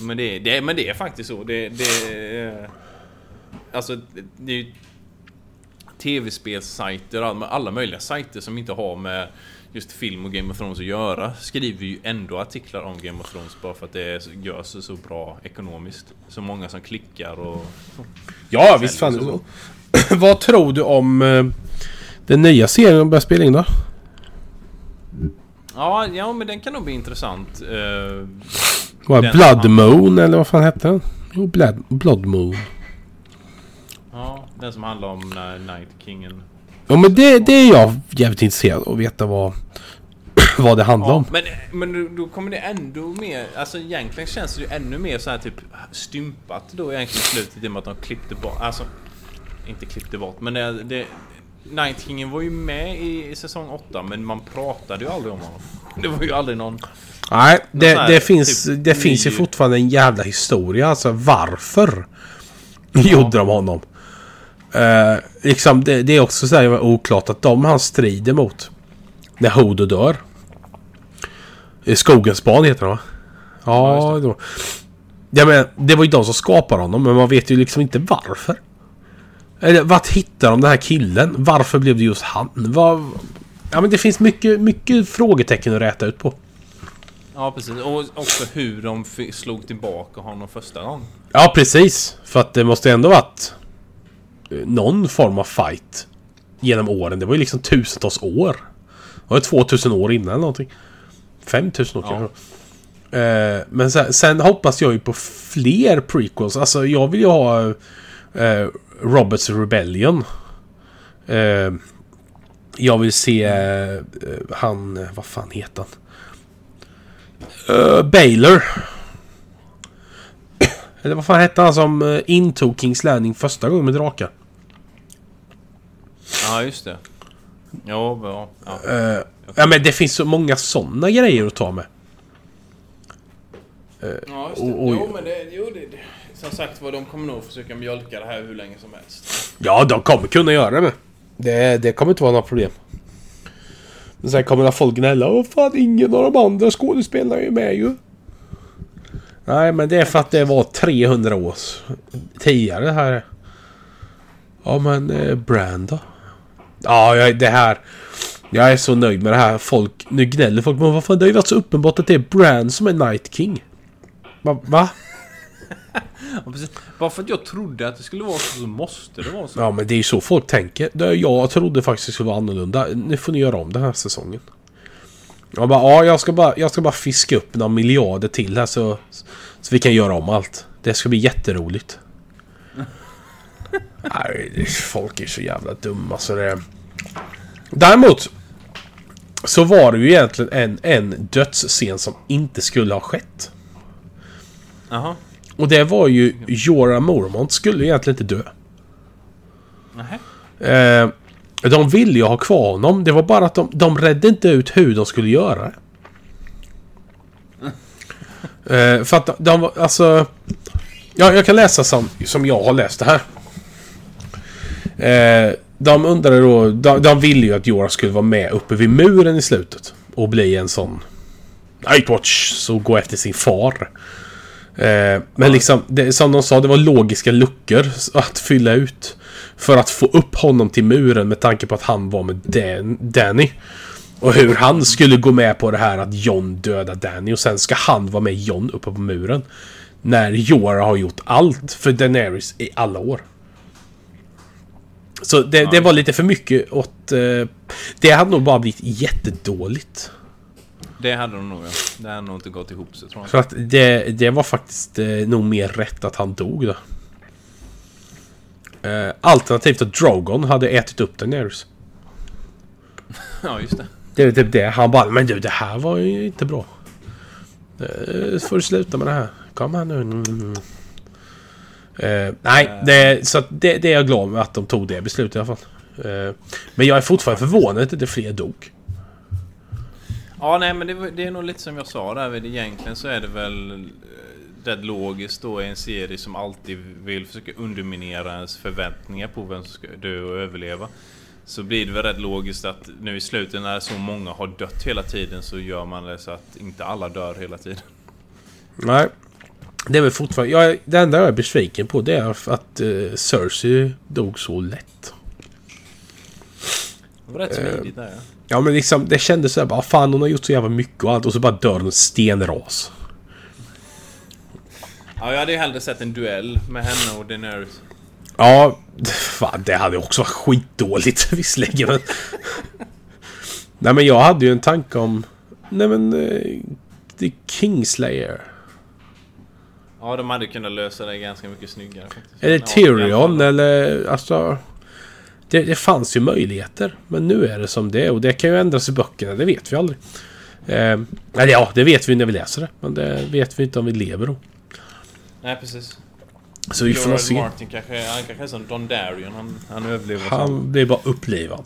Men det, är- det, men det är faktiskt så. Det, det, är- alltså, det, är ju tv-spelssajter och alla, möjliga sajter som inte har med just film och Game of Thrones att göra skriver ju ändå artiklar om Game of Thrones bara för att det görs så bra ekonomiskt. Så många som klickar och... Ja, visst fan. [clears throat] Vad tror du om eh, den nya serien börjar spela in då? Ja, ja men den kan nog bli intressant. Eh, Vad, Blood Moon eller vad fan hette den? Jo, Blood, Blood Moon. ja, den som handlar om när Night Kingen... Ja men det, det är jag jävligt intresserad av att veta vad, [clears throat] vad det handlar Ja, om. men, men då- då kommer det ändå mer, alltså egentligen känns det ju ännu mer så här typ stympat då egentligen i slutet i och med att de klippte bort, alltså inte klippte bort men det, det Night Kingen var ju med i, säsong 8 men man pratade ju aldrig om honom. [laughs] Det var ju aldrig någon... Nej, det, sån här det, finns, typ det finns ju ny- fortfarande en jävla historia. Alltså varför [laughs] gjorde de honom? Eh, liksom, det, det är också så här oklart att de han strider mot när Hodo dör. Skogens barn heter de va? Ja, Ja, då. Ja, men, det var ju de som skapade honom men man vet ju liksom inte varför. Eller vart hittar de den här killen? Varför blev det just han? Vad... Ja men det finns mycket, mycket frågetecken att räta ut på. Ja precis, och också hur de slog tillbaka honom första gången. Ja, precis. För att det måste ändå varit eh, någon form av fight genom åren. Det var ju liksom tusentals år. Det var ju 2000 år innan eller någonting. 5000 år Ja. kanske. Eh, men sen, sen hoppas jag ju på fler prequels. Alltså jag vill ju ha eh, Roberts Rebellion. Eh, jag vill se eh, han... Vad fan heter han? Uh, Baylor. [clears throat] Eller vad fan hette han som eh, intog Kings Landing första gången med drakar? Ja just det. Ja, ja. ja. Eh, ja men det finns så många sådana grejer att ta med. Ja, just det. Och- och- Jo, men det, jo, det, det. Som sagt var, de kommer nog försöka mjölka det här hur länge som helst. Ja, de kommer kunna göra det med. Det, det kommer inte vara några problem. Men sen kommer det folk gnälla. Åh fan, ingen av de andra skådespelarna är med ju. Nej, men det är för att det var 300 år tidigare det här. Ja, men eh, Brand då? Ja, ja, det här... Jag är så nöjd med det här. Folk, nu gnäller folk. Men vad fan, det har ju varit så uppenbart att det är Brand som är Night King. Va? va? Bara för att jag trodde att det skulle vara så, så måste det vara så. Ja, men det är ju så folk tänker. Jag trodde faktiskt det skulle vara annorlunda. Nu får ni göra om den här säsongen. Jag bara, ja, jag ska bara, jag ska bara fiska upp några miljarder till här så, så vi kan göra om allt. Det ska bli jätteroligt. [laughs] Nej, folk är så jävla dumma så det... Däremot så var det ju egentligen en, en dödsscen som inte skulle ha skett. Jaha. Och det var ju Jorah Mormont skulle egentligen inte dö. Eh, de ville ju ha kvar honom. Det var bara att de, de redde inte ut hur de skulle göra det. [laughs] Eh, för att de, de var, alltså... Ja, jag kan läsa som, som jag har läst det här. Eh, de undrade då... De, de ville ju att Jorah skulle vara med uppe vid muren i slutet. Och bli en sån... Nightwatch. Så gå efter sin far. Eh, men liksom, det, som de sa, det var logiska luckor att fylla ut. För att få upp honom till muren med tanke på att han var med Dan, Danny. Och hur han skulle gå med på det här att John dödar Danny och sen ska han vara med John uppe på muren. När Jorah har gjort allt för Daenerys i alla år. Så det, det var lite för mycket åt... Eh, det hade nog bara blivit jättedåligt. Det hade de nog ja. Det hade nog inte gått ihop sig tror jag. För att det, det var faktiskt eh, nog mer rätt att han dog då. Eh, alternativt att Drogon hade ätit upp Daenerys. [laughs] Ja, just det. Det är typ det. Han bara, men du det här var ju inte bra. Eh, får du sluta med det här. Kom här nu. Mm. Eh, nej, det, så det, det är jag glad med att de tog det beslutet i alla fall. Eh, men jag är fortfarande förvånad att inte fler dog. Ja, nej men det, det är nog lite som jag sa där. Egentligen så är det väl eh, rätt logiskt då i en serie som alltid vill försöka underminera ens förväntningar på vem som ska dö och överleva. Så blir det väl rätt logiskt att nu i slutet när så många har dött hela tiden så gör man det så att inte alla dör hela tiden. Nej. Det är väl fortfarande... Jag, det enda jag är besviken på det är att uh, Cersei dog så lätt. Det var rätt smidigt där ja. Ja men liksom det kändes såhär bara fan hon har gjort så jävla mycket och allt och så bara dör hon en stenras. Ja, jag hade ju hellre sett en duell med henne och Daenerys. Ja, [laughs] fan det hade också varit skitdåligt [laughs] visserligen men... [laughs] Nej men jag hade ju en tanke om... Nej men... Uh, The Kingslayer. Ja, de hade kunnat lösa det ganska mycket snyggare faktiskt. Eller Tyrion eller alltså... Det, det fanns ju möjligheter. Men nu är det som det är och det kan ju ändras i böckerna, det vet vi aldrig. Eh, eller ja, det vet vi när vi läser det. Men det vet vi inte om vi lever då. Nej, precis. Så vi får nog se. Martin kanske, han kanske är som Don Darion. Han, han överlever. Han, Han blir bara upplivad.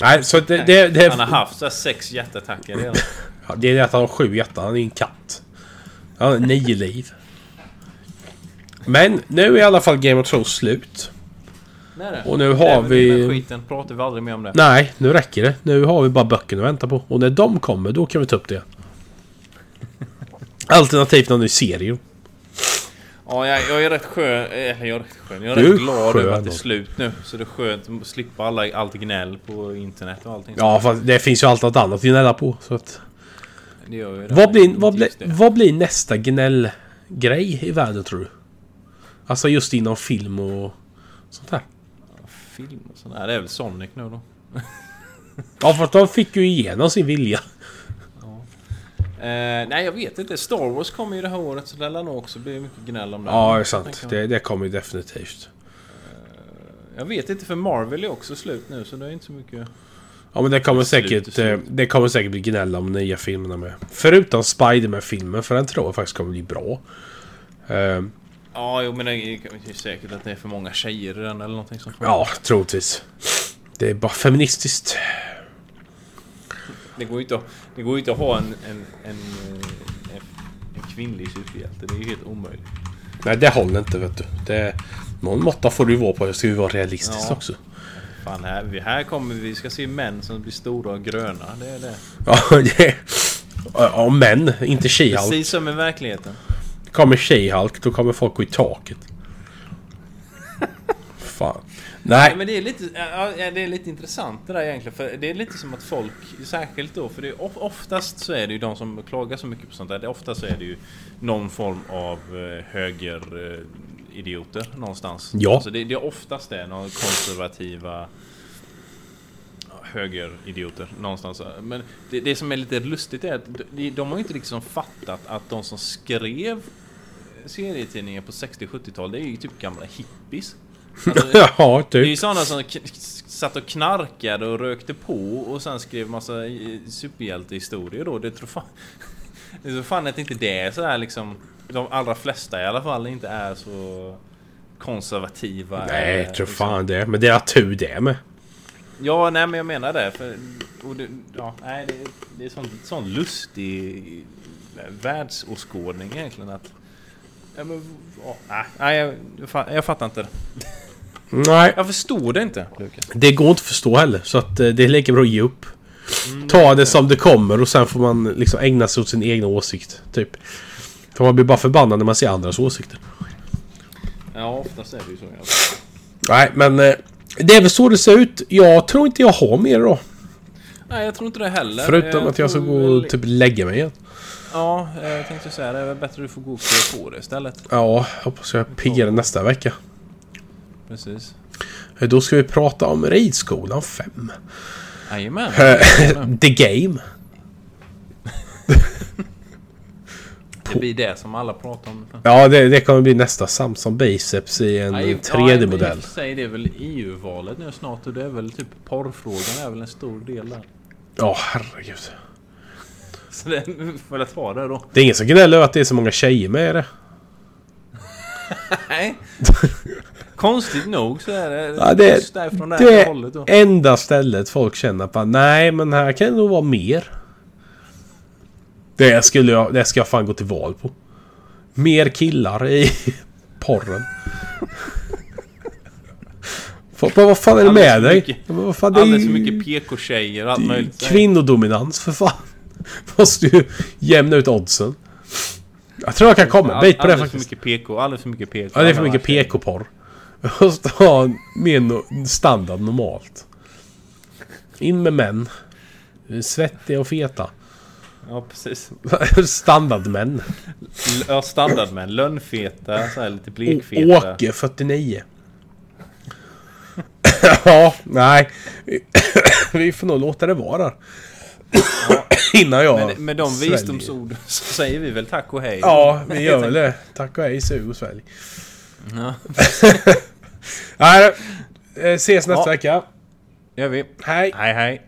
Nej, så det, det, det, han har haft så sex hjärtattacker redan. [laughs] ja, det är det att han har sju hjärtan. Han är en katt. Han har nio liv. Men nu är i alla fall Game of Thrones slut. Nej, nej. Och nu har Även vi- Den skiten pratar vi aldrig mer om det. Nej, nu räcker det. Nu har vi bara böckerna att vänta på. Och när de kommer, då kan vi ta upp det. Alternativt någon ny serie. Ja, jag, jag är rätt skön. Eller jag är rätt skön. Jag är Du rätt glad skön över att det är slut nu. Så det är skönt att slippa alla, allt gnäll på internet och allting. Ja, fast det finns ju allt något annat att gnälla på. Så att, Det gör ju det. vad, blir, vad, blir, det. vad blir nästa gnällgrej i världen tror du? Alltså just inom film och sånt där. Film och sånt där. Det är väl Sonic nu då. [laughs] Ja, för att de fick ju igenom sin vilja. Eh, nej, jag vet inte. Star Wars kommer ju det här året så det lär nog också bli mycket gnäll om det. Ja, det är sant. Det, det kommer ju definitivt. Jag vet inte för Marvel är också slut nu så det är inte så mycket... Ja, men det kommer slut, säkert, det är eh, det kommer säkert bli gnäll om nya filmerna med. Förutom Spiderman-filmen, för den tror jag faktiskt kommer bli bra. Ja, jo men det är säkert att det är för många tjejer i den eller någonting sånt. ja, troligtvis. Det är bara feministiskt. Det går ju inte att, det går inte att ha en, en, en, eh, en, en kvinnlig superhjälte. Det är ju helt omöjligt. Nej, det håller inte vet du. Det, någon måtta får det ju vara på. Det ska ju vara realistiskt Ja. också. Fan, här, här kommer vi ska se män som blir stora och gröna. Det är det. Ja, [laughs] det Ja, men inte She-Hulk. Precis som i verkligheten. Kommer She-Hulk, då kommer folk gå i taket. fan. Nej, men det är, lite, ja, det är lite intressant det där egentligen. För det är lite som att folk, särskilt då, för det är, of- oftast så är det ju de som klagar så mycket på sånt där. Det, oftast så är det ju någon form av eh, höger eh, någonstans. Ja. Alltså det, det är oftast det, några konservativa högeridioter någonstans. Men det, det som är lite lustigt är att de, de har ju inte liksom fattat att de som skrev serietidningar på 60-70-tal, det är ju typ gamla hippies. [laughs] Alltså, ja, det är ju typ. sådana som satt och knarkade och rökte på och sen skrev massa eh, superhjältehistorier då. Det tror fan... [laughs] Det tror fan att inte det är så här liksom... De allra flesta i alla fall inte är så konservativa. Nej, jag tror liksom- fan det. Men det är tur det med. Ja, nej men jag menar det. För, och det ja, nej, det, det är sån, sån lustig världsåskådning egentligen att... Ja, men, ja, nej, jag, jag, fa- jag fattar inte. Nej, Jag förstår det inte, Lukas. det går inte att förstå heller. Så att eh, det är lika bra att ge upp. Ta det som det kommer och sen får man liksom ägna sig åt sin egna åsikt. Typ. För man blir bara förbannad när man ser andras åsikter. Ja, oftast är det ju så. Ja. Nej, men eh, det är väl så det ser ut. Jag tror inte jag har mer då. Nej, jag tror inte det heller. Förutom att jag ska tror gå väl- och typ lägga mig igen. Ja, jag tänkte säga det. är väl bättre att du får klä på det istället. Ja, hoppas jag är piggare nästa vecka. Precis. Eh, Då ska vi prata om Ridskolan 5. Jajamän. [laughs] The Game. Det blir det som alla pratar om. Ja, det, det kommer bli nästa Samsung Biceps i en Nej, 3D-modell. Ja, det är väl EU-valet nu snart och det är väl typ porrfrågan är väl en stor del där. Ja, herregud. Så det får väl ta det då. Det är ingen som gnäller över att det är så många tjejer med i det. Nej. Konstigt nog så är det [laughs] Ja, det, just därifrån det det hållet då. enda stället folk känner på nej men här kan det nog vara mer. Det skulle jag, det ska jag fan gå till val på. Mer killar i [laughs] porren. Vad, vad fan är det med dig? mycket- Men Alldeles för mycket PK-tjejer och allt möjligt. Kvinnodominans för fan. [laughs] Måste ju jämna ut oddsen. Jag tror jag kan komma bit på det alldeles för faktiskt. mycket PK, alldeles för mycket PK. Ja, det är för mycket. PK-porr. Jag [laughs] måste ha mer no- standard normalt. In med män. Svettiga och feta. Ja, precis. [laughs] Standardmän. Ja, standardmän. Lönnfeta, så här lite blekfeta. Åke 49. ja, nej. [coughs] Vi får nog låta det vara. Innan jag Men med de sväljer. visdomsorden så säger vi väl tack och hej. Ja, vi gör väl det. Tack och hej, sug och svälj. Ja, [laughs] Nej, eh, ses nästa Ja. vecka. gör vi. Hej. Hej hej.